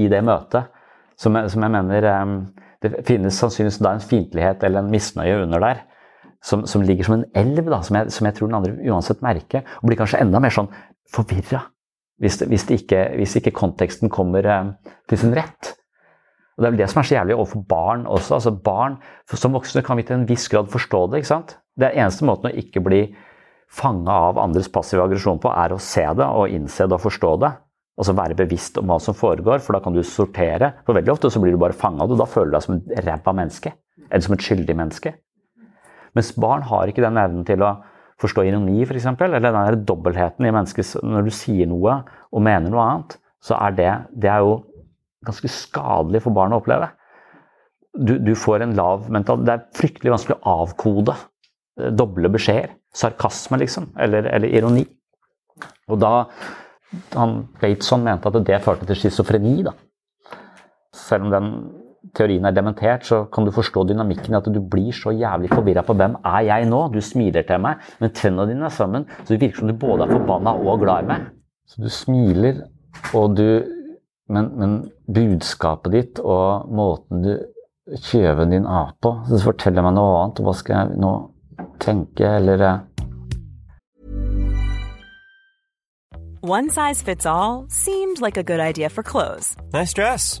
i det møtet som, som jeg mener um, Det finnes sannsynligvis da en fiendtlighet eller en misnøye under der som, som, ligger som en elv, da, som, jeg, som, jeg, tror den andre uansett merker. Og blir kanskje enda mer sånn forvirra hvis, hvis, hvis, ikke konteksten kommer eh, til sin rett. Og Det er vel det som er så jævlig overfor barn også. altså barn, Som voksne kan vi til en viss grad forstå det. ikke sant? Det er eneste måten å ikke bli fanga av andres passive aggresjon på, er å se det og innse det og forstå det. Altså være bevisst om hva som foregår, for da kan du sortere. For veldig ofte så blir du bare fanga, og da føler du deg som et ræva menneske. Eller som et skyldig menneske. Mens barn har ikke den evnen til å forstå ironi, f.eks. For eller den der dobbeltheten i mennesket. Når du sier noe og mener noe annet, så er det, det er jo ganske skadelig for barn å oppleve. Du, du får en lav mental Det er fryktelig vanskelig å avkode eh, doble beskjeder. Sarkasme, liksom. Eller, eller ironi. Og da han Bateson mente at det førte til schizofreni, da. Selv om den teorien er dementert, så kan du forstå dynamikken i at du blir så jævlig forvirra på hvem er jeg nå? Du smiler til meg, men tennene dine er sammen, så det virker som du både er forbanna og glad i meg. Så du smiler, og du men, men, budskapet ditt og måten du kjøven din er på, så forteller meg noe annet. Hva skal jeg nå tenke, eller eh? One size fits all seemed like a good idea for clothes. Nice dress.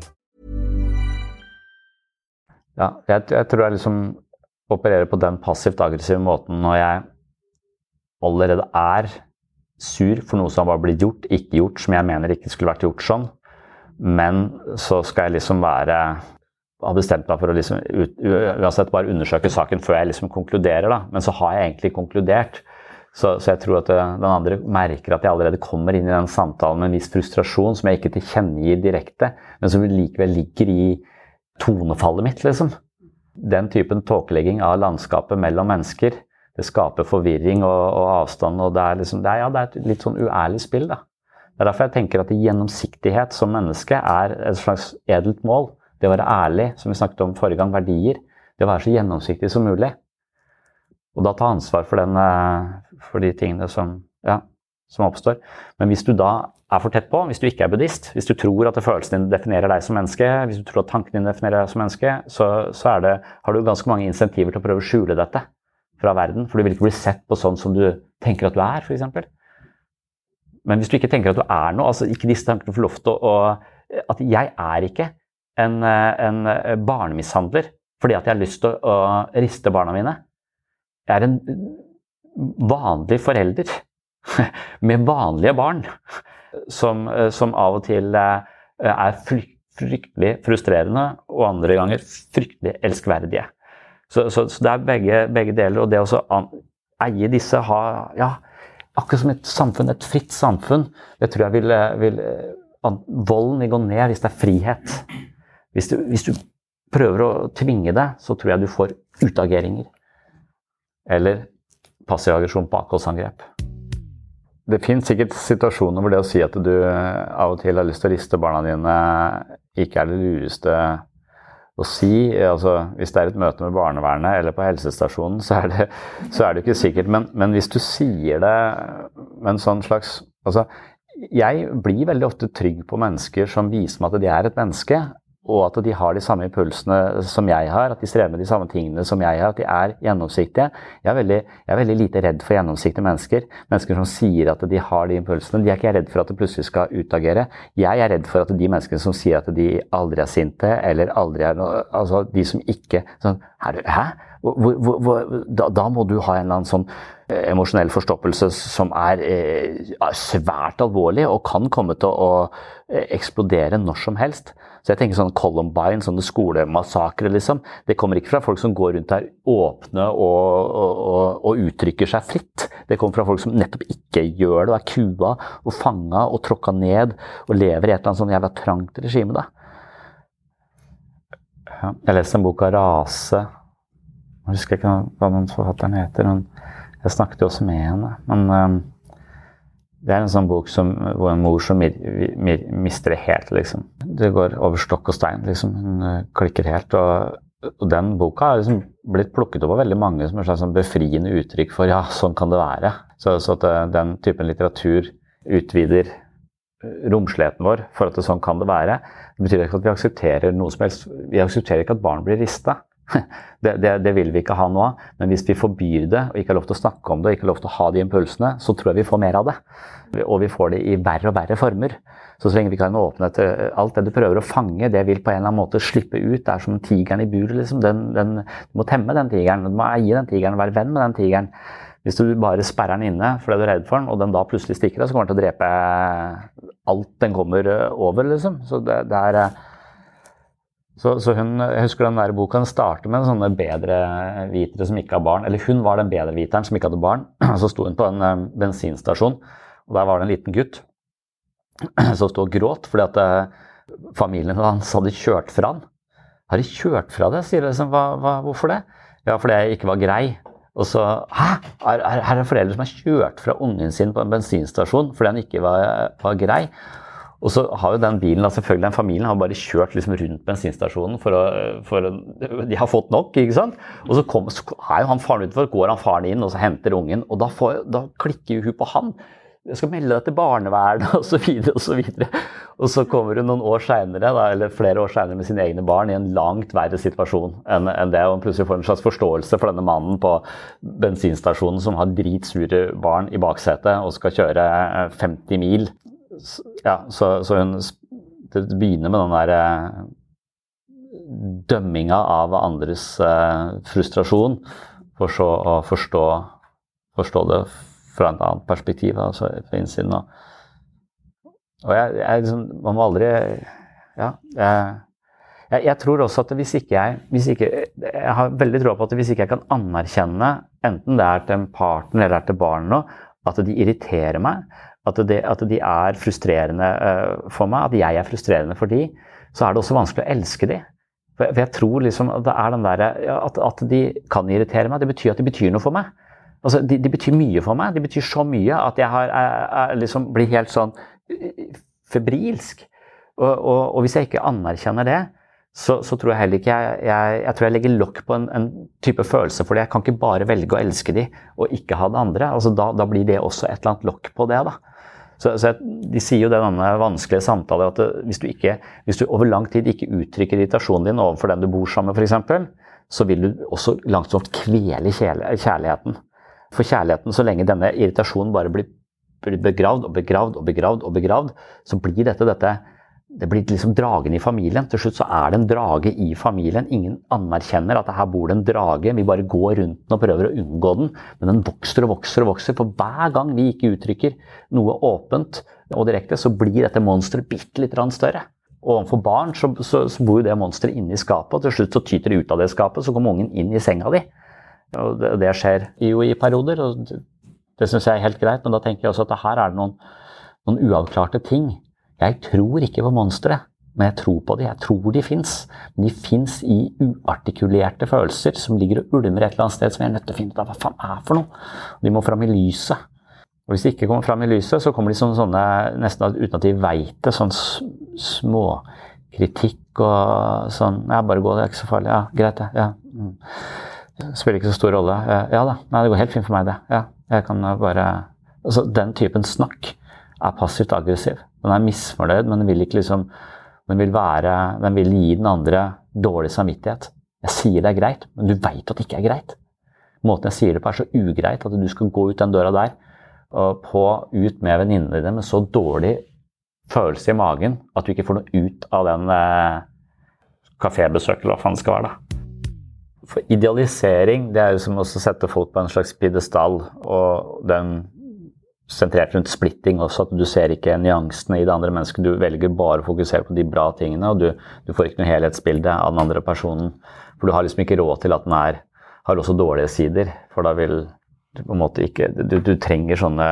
Ja, jeg, jeg, tror jeg liksom opererer på den passivt aggressive måten når jeg allerede er sur for noe som har blitt gjort, ikke gjort, som jeg mener ikke skulle vært gjort sånn. Men så skal jeg liksom være har bestemt meg for å liksom, uansett bare undersøke saken før jeg liksom konkluderer. Da. Men så har jeg egentlig konkludert. Så, så, jeg tror at den andre merker at jeg allerede kommer inn i den samtalen med en viss frustrasjon som jeg ikke tilkjennegir direkte, men som likevel ligger i tonefallet mitt, liksom. Den typen tåkelegging av landskapet mellom mennesker, det skaper forvirring og, og avstand. og det er, liksom, det, er, ja, det er, et litt sånn uærlig spill. da. Det er derfor jeg tenker at gjennomsiktighet som menneske er et slags edelt mål. Det å være ærlig, som vi snakket om forrige gang, verdier. Det å være så gjennomsiktig som mulig. Og da ta ansvar for, den, eh, for de tingene som, ja, som oppstår. Men hvis du da er for tett på, hvis du ikke er buddhist, hvis du tror at følelsene dine definerer deg som menneske, hvis du tror at tankene dine definerer deg som menneske, så, så det, har du ganske mange insentiver til å prøve å skjule dette fra verden. For du vil ikke bli sett på sånn som du tenker at du er, f.eks. Men hvis du ikke tenker at du er noe, altså ikke disse tankene får lov til å At jeg er ikke en, en barnemishandler fordi at jeg har lyst til å, å riste barna mine. Jeg er en vanlig forelder med vanlige barn som, som av og til er fryktelig frustrerende, og andre ganger fryktelig elskverdige. Så, så, så det er begge, begge, deler. Og det å eie disse, ha ja, akkurat som et samfunn, et fritt samfunn, det tror jeg vil, vil Volden vil gå ned hvis det er frihet. Hvis du, hvis du prøver å tvinge det, så tror jeg du får utageringer. Eller passiv aggresjon på akkuratsangrep. Det finnes sikkert situasjoner hvor det å si at du av og til har lyst til å riste barna dine, ikke er det lureste å si. Altså, hvis det er et møte med barnevernet eller på helsestasjonen, så er det, så er det ikke sikkert. Men, men, hvis du sier det med en sånn slags altså, Jeg blir veldig ofte trygg på mennesker som viser meg at de er et menneske og at de har de samme impulsene som jeg har, at de strever med de samme tingene som jeg har, at de er gjennomsiktige. Jeg er veldig, jeg er veldig lite redd for gjennomsiktige mennesker. Mennesker som sier at de har de impulsene. De er ikke redd for at det plutselig skal utagere. Jeg er redd for at de menneskene som sier at de aldri er sinte, eller aldri er noe Altså de som ikke sånn, Hæ? Hvor, hvor, hvor, da, da, må du ha en eller annen sånn eh, emosjonell forstoppelse som er eh, svært alvorlig og kan komme til å eh, eksplodere når som helst. Så jeg tenker sånn Columbine, sånne skolemassakre, liksom. Det kommer ikke fra folk som går rundt der åpne og, og, og, uttrykker seg fritt. Det kommer fra folk som nettopp ikke gjør det, og er kua og fanga og tråkka ned og lever i et eller annet sånn jævla trangt regime, da. Jeg leste en bok av Rase. Jeg husker ikke hva den forfatteren heter. men Jeg snakket jo også med henne. men... Det er en sånn bok som, hvor en mor som mir, mir, mister det helt, liksom. Det går over stokk og stein, liksom. Hun uh, klikker helt. Og, og, den boka har liksom blitt plukket opp av veldig mange som et slags sånn befriende uttrykk for ja, sånn kan det være. Så, så at uh, den typen litteratur utvider uh, romsligheten vår for at det sånn kan det være. Det betyr ikke at vi aksepterer noe som helst. Vi aksepterer ikke at barn blir rista. Det, det, det, vil vi ikke ha noe av. Men hvis vi forbyr det, og ikke har lov til å snakke om det, og ikke har lov til å ha de impulsene, så tror jeg vi får mer av det. Og vi får det i verre og verre former. Så så lenge vi kan åpne til eh, alt det du prøver å fange, det vil på en eller annen måte slippe ut. Det er som tigeren i buret. Liksom. Den, den, du må temme den tigeren. Du må eie den tigeren, være venn med den tigeren. Hvis du bare sperrer den inne fordi du er redd for den, og den da plutselig stikker deg, så kommer den til å drepe alt den kommer eh, over, liksom. Så det, det er eh, så, så, hun, jeg husker den der boka den starter med sånne bedrevitere som ikke har barn. Eller hun var den bedreviteren som ikke hadde barn. Så sto hun på en um, bensinstasjon, og der var det en liten gutt som sto og gråt fordi at uh, familien hans hadde kjørt fra han. Har de kjørt fra det? sier de. Liksom, hva, hva, hvorfor det? Ja, fordi jeg ikke var grei. Og så Hæ? Her er, er foreldre som har kjørt fra ungen sin på en bensinstasjon fordi han ikke var, var grei. Og så har jo den bilen, selvfølgelig den familien har bare kjørt liksom rundt bensinstasjonen for å, for å, De har fått nok, ikke sant. Og så, kom, så er jo han faren utenfor, går han faren inn og så henter ungen. Og da, får, da klikker jo hun på han. Jeg skal melde deg til barnevernet osv. Og, så videre, og, så kommer hun noen år senere, eller flere år senere med sine egne barn i en langt verre situasjon enn, enn det. Og hun plutselig får en slags forståelse for denne mannen på bensinstasjonen som har dritsure barn i baksetet og skal kjøre 50 mil ja, så, så hun det begynner med den der eh, dømminga av andres eh, frustrasjon, for så å forstå, forstå, det fra et annet perspektiv, altså fra innsiden. Og, og jeg, jeg liksom, Man må aldri Ja. Jeg, jeg, jeg, tror også at hvis ikke jeg hvis ikke, Jeg har veldig tro på at hvis ikke jeg kan anerkjenne, enten det er til en partner eller til barnet, at de irriterer meg, at, det, at de er frustrerende uh, for meg, at jeg er frustrerende for de, så er det også vanskelig å elske de. For, for jeg tror liksom at er der, at, at, de kan irritere meg, det betyr at de betyr noe for meg. Altså, de, de betyr mye for meg. De betyr så mye at jeg, har, jeg, jeg liksom blir helt sånn eh, febrilsk. Og, og, og hvis jeg ikke anerkjenner det, så, så, tror jeg heller ikke jeg, jeg, jeg tror jeg legger lokk på en, en, type følelse for det. Jeg kan ikke bare velge å elske de og ikke ha det andre. Altså, da, da blir det også et eller annet lokk på det. da. Så, så De sier jo denne vanskelige samtalen at hvis du, ikke, hvis du over lang tid ikke uttrykker irritasjonen din overfor den du bor sammen med, f.eks., så vil du også langsomt kvele kjærligheten. For kjærligheten, så lenge denne irritasjonen bare blir begravd og begravd og begravd, og begravd, så blir dette dette det blir liksom dragen i familien. Til slutt så er det en drage i familien. Ingen anerkjenner at her bor det en drage. Vi bare går rundt den og prøver å unngå den. Men den vokser og vokser og vokser. For hver gang vi ikke uttrykker noe åpent og direkte, så blir dette monsteret bitte litt større. Og overfor barn så, så, så bor jo det monsteret inne i skapet, og til slutt så tyter det ut av det skapet. Så kommer ungen inn i senga di. Og det, det skjer jo i perioder, og det syns jeg er helt greit. Men da tenker jeg også at her er det noen, noen uavklarte ting jeg tror ikke på monstre, men jeg tror på de. Jeg tror de fins. Men de fins i uartikulerte følelser som ligger og ulmer et eller annet sted som jeg er nødt til å finne ut av hva faen er for noe. De må fram i lyset. Og Hvis de ikke kommer fram i lyset, så kommer de som sånne, nesten uten at de veit det, sånn småkritikk og sånn Ja, bare gå, det er ikke så farlig. Ja, greit, det. Ja. Mm. Spiller ikke så stor rolle. Ja da, nei, det går helt fint for meg, det. Ja, jeg kan bare Altså, den typen snakk er passivt aggressiv. Den er misfornøyd, men den vil ikke liksom den vil, være, den vil gi den andre dårlig samvittighet. Jeg sier det er greit, men du veit at det ikke er greit. Måten jeg sier det på er så ugreit at du skal gå ut den døra der og på ut med venninnene dine med så dårlig følelse i magen at du ikke får noe ut av den eh, kafébesøket, eller hva faen det skal være. da. For idealisering det er jo som å sette folk på en slags pidestall, og den sentrert rundt splitting også, at du ser ikke nyansene i det andre mennesket. Du velger bare å fokusere på de bra tingene, og du, du får ikke noe helhetsbilde av den andre personen. For du har liksom ikke råd til at den er, har også dårlige sider, for da vil du på en måte ikke Du, du trenger sånne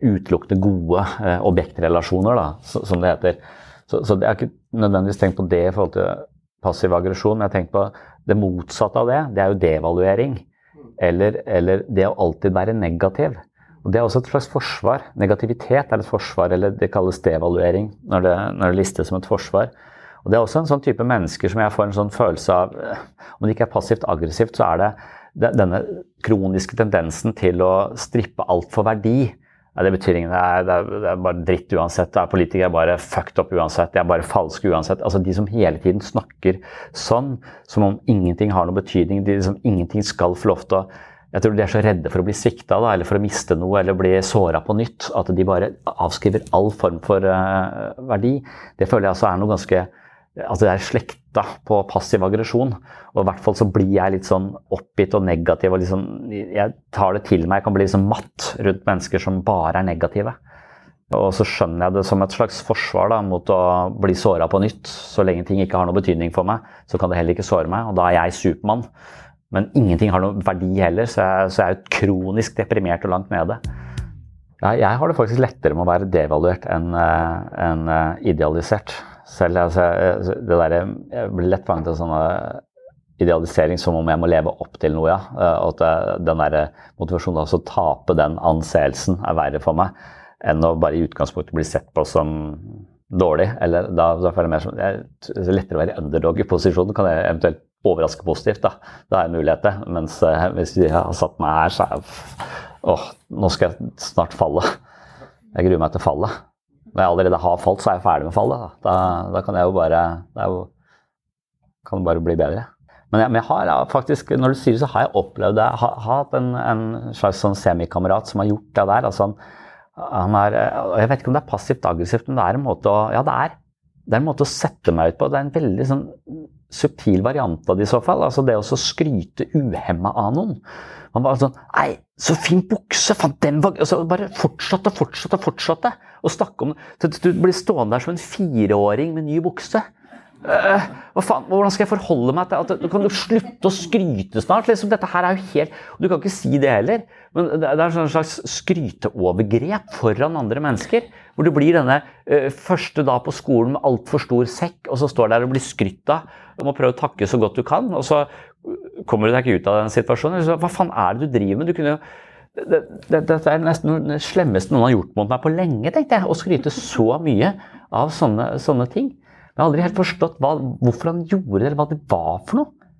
utelukkende gode eh, objektrelasjoner, da, som det heter. Så, så jeg har ikke nødvendigvis tenkt på det i forhold til passiv aggresjon, men jeg har tenkt på det motsatte av det. Det er jo devaluering. Eller, eller det å alltid være negativ. Og Det er også et slags forsvar. Negativitet er et forsvar, eller det kalles devaluering når det, når det listes som et forsvar. Og Det er også en sånn type mennesker som jeg får en sånn følelse av Om det ikke er passivt aggressivt, så er det denne kroniske tendensen til å strippe alt for verdi. Ja, det betyr ingen, Det, det, det, er bare dritt uansett. Er politikere er bare fucked up uansett. De er bare falske uansett. Altså De som hele tiden snakker sånn, som om ingenting har noen betydning, de som ingenting skal få lov til å jeg tror de er så redde for å bli svikta eller for å miste noe eller bli såra på nytt at de bare avskriver all form for uh, verdi. Det føler jeg altså er noe ganske Altså det er slekta på passiv aggresjon. Og i hvert fall så blir jeg litt sånn oppgitt og negativ. og liksom, Jeg tar det til meg. Jeg kan bli liksom matt rundt mennesker som bare er negative. Og så skjønner jeg det som et slags forsvar da, mot å bli såra på nytt. Så lenge ting ikke har noe betydning for meg, så kan det heller ikke såre meg. Og da er jeg Supermann. Men ingenting har noen verdi heller, så jeg, så jeg er jo kronisk deprimert og langt nede. Ja, jeg har det faktisk lettere med å være devaluert enn eh, en eh, idealisert. Selv altså, det der, Jeg blir lett fanget av sånne idealisering som om jeg må leve opp til noe. ja. Eh, og at den der motivasjonen til å tape den anseelsen er verre for meg enn å bare i utgangspunktet bli sett på som dårlig. Eller da, da føler jeg mer som det er lettere å være underdog i posisjonen. Kan jeg eventuelt overraske positivt. Da Det er en mulighet, det. Mens eh, hvis de har satt meg her, så er jeg Åh, nå skal jeg snart falle. Jeg gruer meg til fallet. Når jeg allerede har falt, så er jeg ferdig med fallet. Da, da, da kan jeg jo bare Det jo, kan bare bli bedre. Men jeg, men jeg har faktisk, når du sier det, så har jeg opplevd det. Jeg har hatt en, en, slags sånn semikamerat som har gjort det der. altså han, han er, Jeg vet ikke om det er passivt aggressivt, men det er en måte å Ja, det er. Det er en måte å sette meg ut på. Det er en veldig sånn subtil variant av det i så fall. Altså det å skryte uhemma av noen. Man bare sånn Nei, så fin bukse! Faen, den var altså Bare fortsatte og fortsatte og fortsatte Og snakke om det. Du blir stående der som en fireåring med ny bukse. Uh, hva faen, Hvordan skal jeg forholde meg til at Kan du slutte å skryte snart? Liksom, dette her er jo helt Du kan ikke si det heller. Men det er en slags skryteovergrep foran andre mennesker. Hvor du blir denne uh, første dag på skolen med altfor stor sekk, og så står der og blir skrytt av. Du må prøve å takke så godt du kan, og så kommer du deg ikke ut av den situasjonen. Så, hva faen er det du driver med? Du kunne jo dette det, det er nesten det slemmeste noen har gjort mot meg på lenge, tenkte jeg. Å skryte så mye av sånne, sånne ting. Jeg har aldri helt forstått hva, hvorfor han gjorde det, eller hva det var for noe.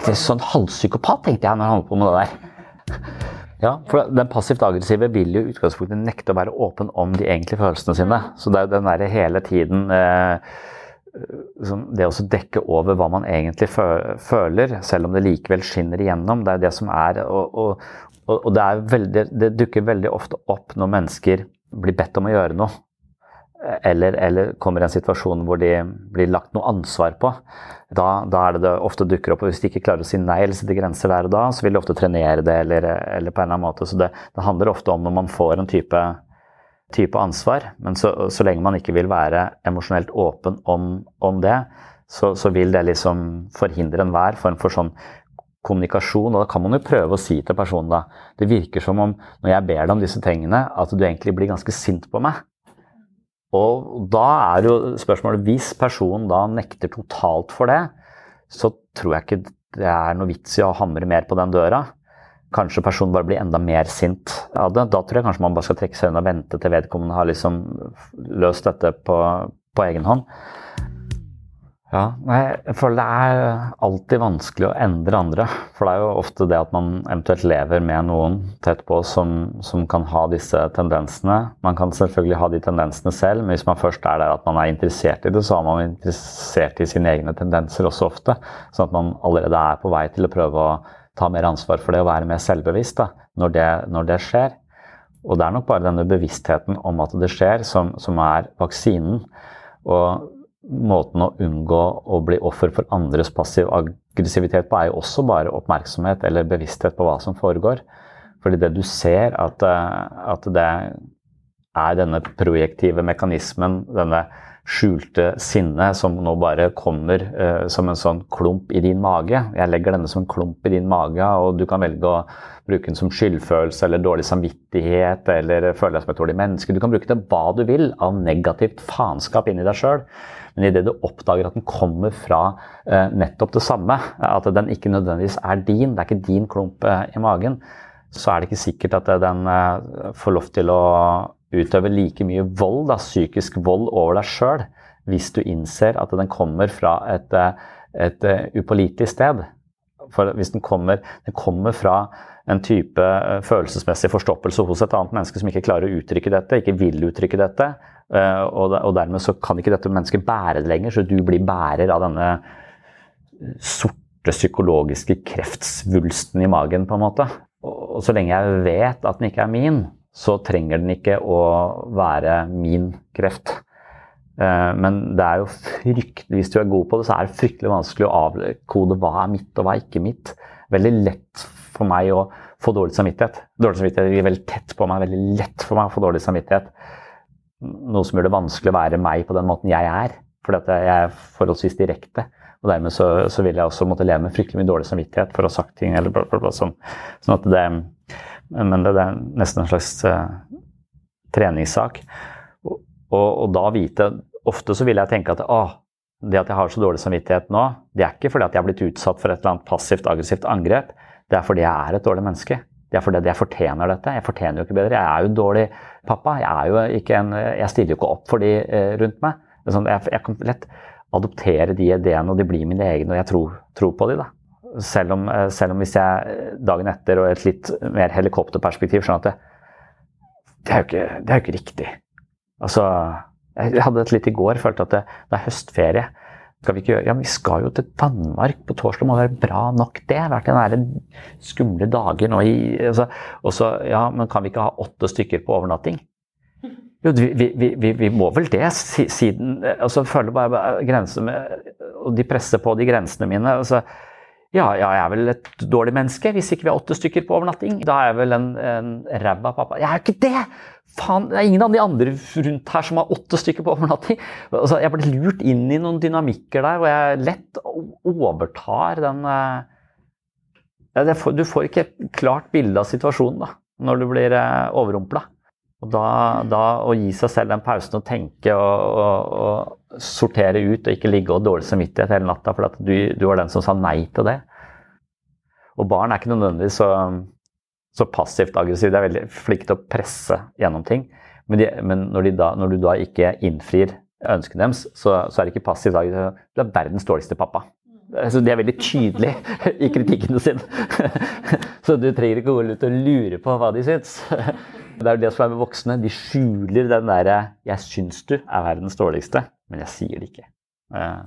Jeg er sånn halvpsykopat, tenkte jeg når han holdt på med det der. Ja, for Den passivt aggressive vil jo utgangspunktet nekte å være åpen om de egentlige følelsene sine. Så det er jo den derre hele tiden eh, Det å dekke over hva man egentlig føler, selv om det likevel skinner igjennom, det er det som er Og, og, og det, er veldig, det dukker veldig ofte opp når mennesker blir bedt om å gjøre noe eller, eller, kommer i en situasjon hvor de blir lagt noe ansvar på, da, da er det det ofte dukker opp. og Hvis de ikke klarer å si nei eller sette grenser der og da, så vil de ofte trenere det eller, eller på en eller annen måte. Så det, det, handler ofte om når man får en type, type ansvar. Men så, så, lenge man ikke vil være emosjonelt åpen om, om det, så, så, vil det liksom forhindre enhver form for sånn kommunikasjon. Og da kan man jo prøve å si til personen da Det virker som om når jeg ber deg om disse tingene, at du egentlig blir ganske sint på meg. Og da er jo spørsmålet Hvis personen da nekter totalt for det, så tror jeg ikke det er noe vits i å hamre mer på den døra. Kanskje personen bare blir enda mer sint av det. Da tror jeg kanskje man bare skal trekke seg unna og vente til vedkommende har liksom løst dette på, på egen hånd. Ja, nei, jeg føler det er alltid vanskelig å endre andre. For det er jo ofte det at man eventuelt lever med noen tett på som, som, kan ha disse tendensene. Man kan selvfølgelig ha de tendensene selv, men hvis man først er der at man er interessert i det, så er man interessert i sine egne tendenser også ofte. Sånn at man allerede er på vei til å prøve å ta mer ansvar for det og være mer selvbevisst da, når, det, når det skjer. Og det er nok bare denne bevisstheten om at det skjer, som, som er vaksinen. Og måten å unngå å bli offer for andres passiv aggressivitet på, er jo også bare oppmerksomhet eller bevissthet på hva som foregår. Fordi det du ser, at, eh, at det er denne projektive mekanismen, denne skjulte sinnet som nå bare kommer uh, som en sånn klump i din mage. Jeg legger denne som en klump i din mage, og du kan velge å bruke den som skyldfølelse eller dårlig samvittighet eller føle deg som et dårlig menneske. Du kan bruke det hva du vil av negativt faenskap inni deg sjøl. Men idet du oppdager at den kommer fra uh, nettopp det samme, at den ikke nødvendigvis er din, det er ikke din klump uh, i magen, så er det ikke sikkert at den uh, får lov til å utøve like mye vold, da, psykisk vold, over deg sjøl, hvis du innser at den kommer fra et, et upålitelig sted. For hvis den kommer, den kommer fra en type følelsesmessig forstoppelse hos et annet menneske som ikke klarer å uttrykke dette, ikke vil uttrykke dette, Eh, og dermed så kan ikke dette mennesket bære det lenger, så du blir bærer av denne sorte psykologiske kreftsvulsten i magen, på en måte. Og så lenge jeg vet at den ikke er min, så trenger den ikke å være min kreft. Eh, men det er jo fryktelig, hvis du er god på det, så er det fryktelig vanskelig å avkode hva er mitt og hva er ikke mitt. Veldig lett for meg å få dårlig samvittighet. Dårlig samvittighet ligger veldig tett på meg. Veldig lett for meg å få dårlig samvittighet noe som gjør det vanskelig å være meg på den måten jeg er. Fordi at jeg er forholdsvis direkte. Og dermed så, så vil jeg også måtte leve med fryktelig mye dårlig samvittighet for å ha sagt ting. eller bla, bla, bla, sånn. sånn at det, Men det, er nesten en slags uh, treningssak. Og, og, og, da vite Ofte så vil jeg tenke at å, det at jeg har så dårlig samvittighet nå, det er ikke fordi at jeg har blitt utsatt for et eller annet passivt aggressivt angrep. Det er fordi jeg er et dårlig menneske. Det er fordi jeg fortjener dette. Jeg fortjener jo ikke bedre. Jeg er jo dårlig pappa. Jeg, jo en, jeg stiller jo ikke opp for de eh, rundt meg. Sånn, jeg, jeg, kan lett adoptere de ideene, og de blir mine egne, og jeg tror, tror på de da. Selv om, eh, selv om, hvis jeg eh, dagen etter og et litt mer helikopterperspektiv skjønner at det, det, er jo ikke, det er jo ikke riktig. Altså, jeg hadde et litt i går, følte at det, det er høstferie. Skal vi ikke gjøre? Ja, men vi skal jo til Danmark på torsdag, må være bra nok det. Det har vært en skumle dager nå i altså, Og så, ja, men kan vi ikke ha åtte stykker på overnatting? Jo, vi, vi, vi, vi må vel det, siden altså, føler bare grenser med Og de presser på de grensene mine. altså ja, ja, jeg er vel et dårlig menneske hvis ikke vi har åtte stykker på overnatting. Da er jeg vel en, en ræva pappa. Jeg er jo ikke det! Faen, det er ingen av de andre rundt her som har åtte stykker på overnatting. Altså, jeg ble lurt inn i noen dynamikker der hvor jeg lett overtar den uh, Du får ikke et klart bilde av situasjonen da, når du blir uh, overrumpla. Og da, da, å gi seg selv den pausen og tenke og, og, og sortere ut og ikke ligge og dårlig samvittighet hele natta for du, du, var den som sa nei til det. Og barn er ikke nødvendigvis så, så passivt aggressive. De er veldig flinke til å presse gjennom ting. Men, de, men når, de da, når, du da ikke innfrir ønskene deres, så, så, er det ikke passivt aggressivt. Du er verdens dårligste pappa. Altså, de er veldig tydelige i kritikkene sine. så du trenger ikke å gå ut og lure på hva de syns. Det er jo det som er med voksne. De skjuler den derre 'jeg syns du er verdens dårligste', men jeg sier det ikke. Eh,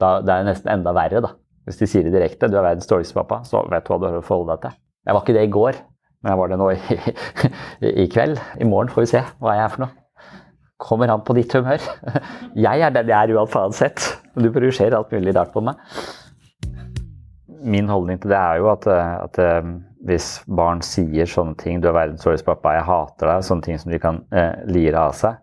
da, det er nesten enda verre, da. Hvis de sier det direkte 'du er verdens dårligste pappa', så vet du hva du har å forholde deg til. Jeg var ikke det i går, men jeg var det nå i, i, kveld. I morgen får vi se hva jeg er for noe. kommer an på ditt humør. Jeg er den jeg er uansett. Du projiserer alt mulig rart på meg. Min holdning til det er jo at, at hvis barn sier sånne ting 'Du er verdens dårligste pappa, jeg hater deg', sånne ting som de kan eh, lire av seg,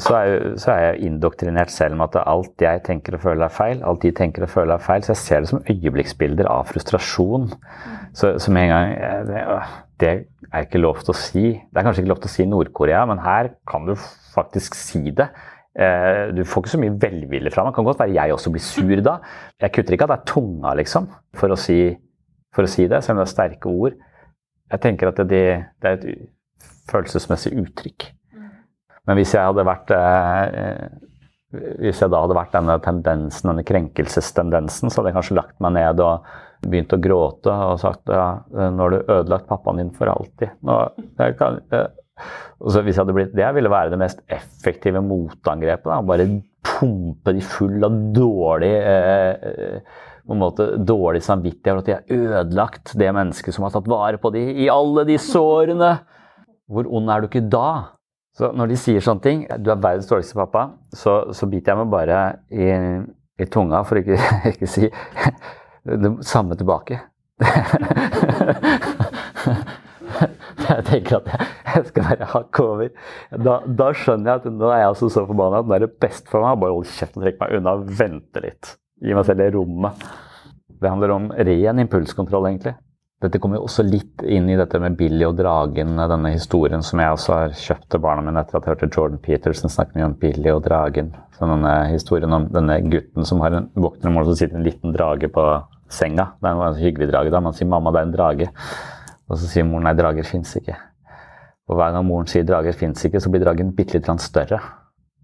så er, så er, jeg indoktrinert selv med at alt jeg tenker og føler er feil. Alt de tenker og føler er feil. Så jeg ser det som øyeblikksbilder av frustrasjon. Så, så med en gang det, det, er ikke lov til å si. Det er kanskje ikke lov til å si Nord-Korea, men her kan du faktisk si det. Eh, du får ikke så mye velvilje fra meg. Det kan godt være jeg også blir sur da. Jeg kutter ikke av er tunga, liksom, for å si, for å si det, selv om det er sterke ord. Jeg tenker at det, det er et følelsesmessig uttrykk. Men hvis jeg hadde vært eh, hvis jeg da hadde vært denne tendensen, denne krenkelsestendensen, så hadde jeg kanskje lagt meg ned og begynt å gråte og sagt ja, nå har du ødelagt pappaen din for alltid. Nå, jeg kan, eh, og så hvis jeg hadde blitt Det ville være det mest effektive motangrepet. Da. Bare pumpe de full av dårlig eh, på en måte dårlig samvittighet for at de har ødelagt det mennesket som har tatt vare på dem i alle de sårene. Hvor ond er du ikke da? Så når de sier sånne ting, du er verdens dårligste pappa, så, så biter jeg meg bare i, i tunga for ikke, ikke si det samme tilbake. jeg tenker at jeg skal være hakk over. Da, da, skjønner jeg at nå er jeg altså så forbanna at nå er det best for meg å bare holde kjeft og trekke meg unna og vente litt. Gi meg selv det rommet. Det handler om ren impulskontroll, egentlig. Dette kommer jo også litt inn i dette med Billy og dragen, denne historien som jeg også har kjøpt til barna mine etter at jeg hørte Jordan Peterson snakke mye om Billy og dragen. Så denne historien om denne gutten som har en våkner om morgenen, og sitter en liten drage på senga. Det er en hyggelig drage. da, Man sier 'mamma, det er en drage'. Og så sier moren 'nei, drager fins ikke'. Og hver gang moren sier 'drager fins ikke', så blir dragen bitte litt større.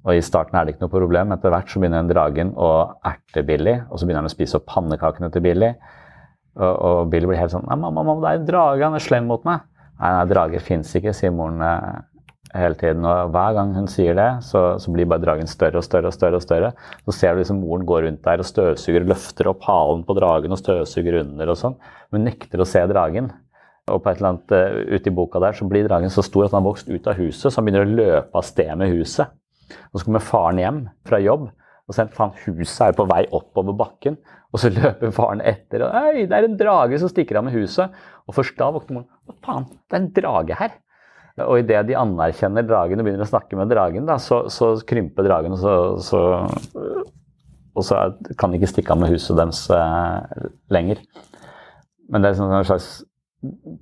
Og I starten er det ikke noe problem. Etter hvert så begynner den dragen å erte Billy, og så begynner han å spise opp pannekakene til Billy. Og, og Billy blir helt sånn mamma, mamma, det er en drage. Han er slem mot meg.' 'Nei, nei drager fins ikke', sier moren eh, hele tiden. Og hver gang hun sier det, så, så, blir bare dragen større og større og større. og større. Så ser du liksom moren går rundt der og støvsuger løfter opp halen på dragen og støvsuger under og sånn. Men nekter å se dragen. Og på et eller annet uh, ute i boka der så blir dragen så stor at han har vokst ut av huset, så han begynner å løpe av sted med huset. Og så kommer faren hjem fra jobb og så faen huset er på vei oppover bakken. Og så løper faren etter. og Hei, det er en drage som stikker av med huset. Og først da våkner moren. Hva faen, det er en drage her. Og idet de anerkjenner dragen og begynner å snakke med dragen, da, så, så krymper dragen, og så, så, og så kan de ikke stikke av med huset deres eh, lenger. Men det er sånn en slags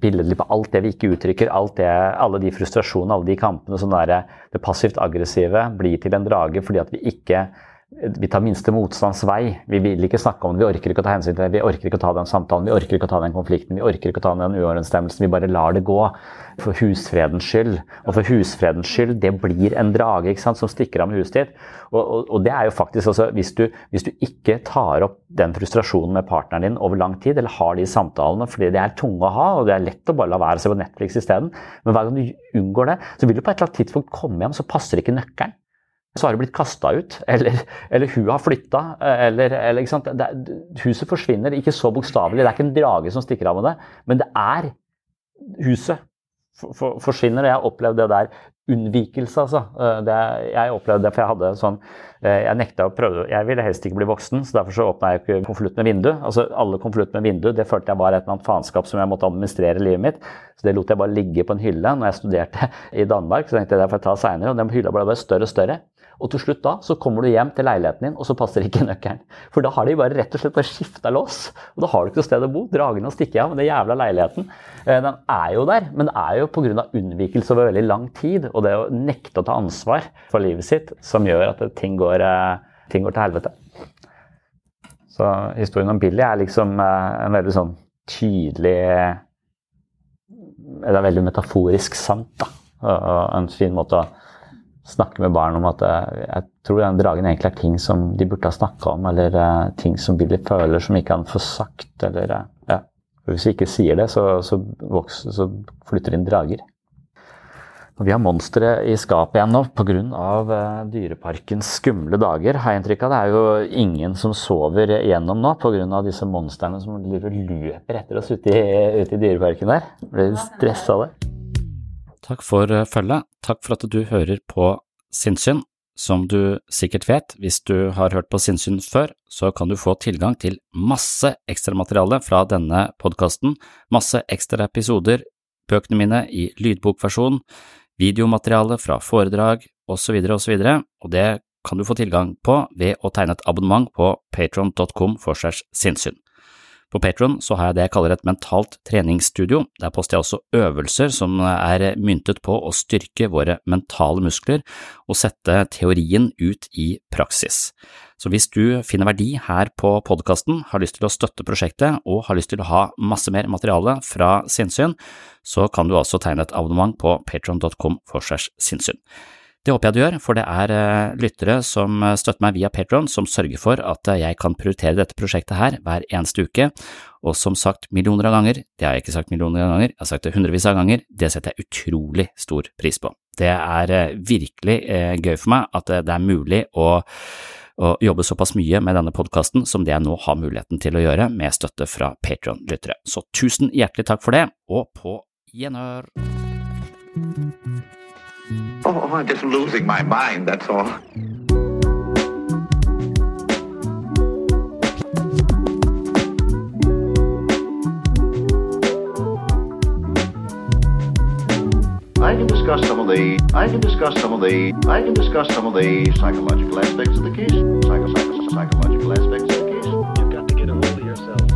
billedlig på alt det vi ikke uttrykker, det, alle de frustrasjonene, alle de kampene som der, det passivt aggressive blir til en drage fordi at vi ikke vi tar minste motstands vei. Vi vil ikke snakke om det, vi orker ikke å ta hensyn til det, vi orker ikke å ta den samtalen, vi orker ikke å ta den konflikten, vi orker ikke å ta den uoverensstemmelsen. Vi bare lar det gå. For husfredens skyld. Og for husfredens skyld, det blir en drage ikke sant, som stikker av med huset ditt. Og, og, og det er jo faktisk altså, hvis du, hvis du, ikke tar opp den frustrasjonen med partneren din over lang tid, eller har de samtalene fordi det er tunge å ha, og det er lett å bare la være å se på Netflix isteden, men hver gang du unngår det, så vil du på et eller annet tidspunkt komme hjem, så passer ikke nøkkelen så har det blitt kasta ut, eller, eller, hun har flytta. Eller, eller det, huset forsvinner, ikke så bokstavelig. Det er ikke en drage som stikker av med det, men det er huset for, for, forsvinner. og Jeg har opplevd det der. Unnvikelse, altså. Eh, det, jeg opplevde det, for jeg hadde sånn eh, Jeg nekta å prøve Jeg ville helst ikke bli voksen, så derfor så åpna jeg ikke konvolutt med vindu. Altså Alle konvolutt med vindu det følte jeg var et eller annet faenskap som jeg måtte administrere livet mitt. Så det lot jeg bare ligge på en hylle når jeg studerte i Danmark. Så tenkte jeg det får jeg ta seinere. Og den hylla ble bare større og større. Og til slutt da så kommer du hjem til leiligheten din, og så passer ikke nøkkelen. For da har de bare rett og slett bare skifta lås. Og da har du ikke noe sted å bo. Dragene stikker av med den jævla leiligheten. Eh, den er jo der, men det er jo pga. unnvikelse over veldig lang tid og det å nekte å ta ansvar for livet sitt som gjør at ting går, eh, ting går til helvete. Så historien om Billy er liksom eh, en veldig sånn tydelig Det er veldig metaforisk sant, da. Og en fin måte å snakke med barn om at eh, jeg tror den dragen egentlig er ting som de burde ha snakka om, eller uh, ting som Billy føler som ikke han får sagt, eller uh, ja. Hvis vi ikke sier det, så, så, vokser, så flytter inn drager. Vi har monstre i skapet igjen nå pga. Dyreparkens skumle dager. har jeg inntrykk av. Det er jo ingen som sover igjennom nå pga. disse monstrene som løper etter oss ute i, ute i Dyreparken der. Blir stressa det. Takk for følget. Takk for at du hører på sinnssyn. Som du sikkert vet, hvis du har hørt på sinnssyn før, så kan du få tilgang til masse ekstramateriale fra denne podkasten, masse ekstra episoder, bøkene mine i lydbokversjon, videomateriale fra foredrag osv. osv., og det kan du få tilgang på ved å tegne et abonnement på patron.com for sinnssyn. På Patron har jeg det jeg kaller et mentalt treningsstudio. Der poster jeg også øvelser som er myntet på å styrke våre mentale muskler og sette teorien ut i praksis. Så hvis du finner verdi her på podkasten, har lyst til å støtte prosjektet og har lyst til å ha masse mer materiale fra sinnssyn, så kan du altså tegne et abonnement på patron.com for segs sinnssyn. Det håper jeg du gjør, for det er uh, lyttere som eh, støtter meg via Patron, som sørger for at uh, jeg kan prioritere dette prosjektet her hver eneste uke, og som sagt millioner av ganger, det har jeg ikke sagt millioner av ganger, jeg har sagt det hundrevis av ganger, det setter jeg utrolig stor pris på. Det er virkelig gøy for meg at det er mulig å å jobbe såpass mye med denne podkasten som det jeg nå har muligheten til å gjøre med støtte fra Patron-lyttere. Så tusen hjertelig takk for det, og på gjenhør! Oh, I'm just losing my mind, that's all. I can discuss some of the I can discuss some of the I can discuss some of the psychological aspects of the case. Psycho, psycho, psychological aspects of the case. You've got to get a hold of yourself.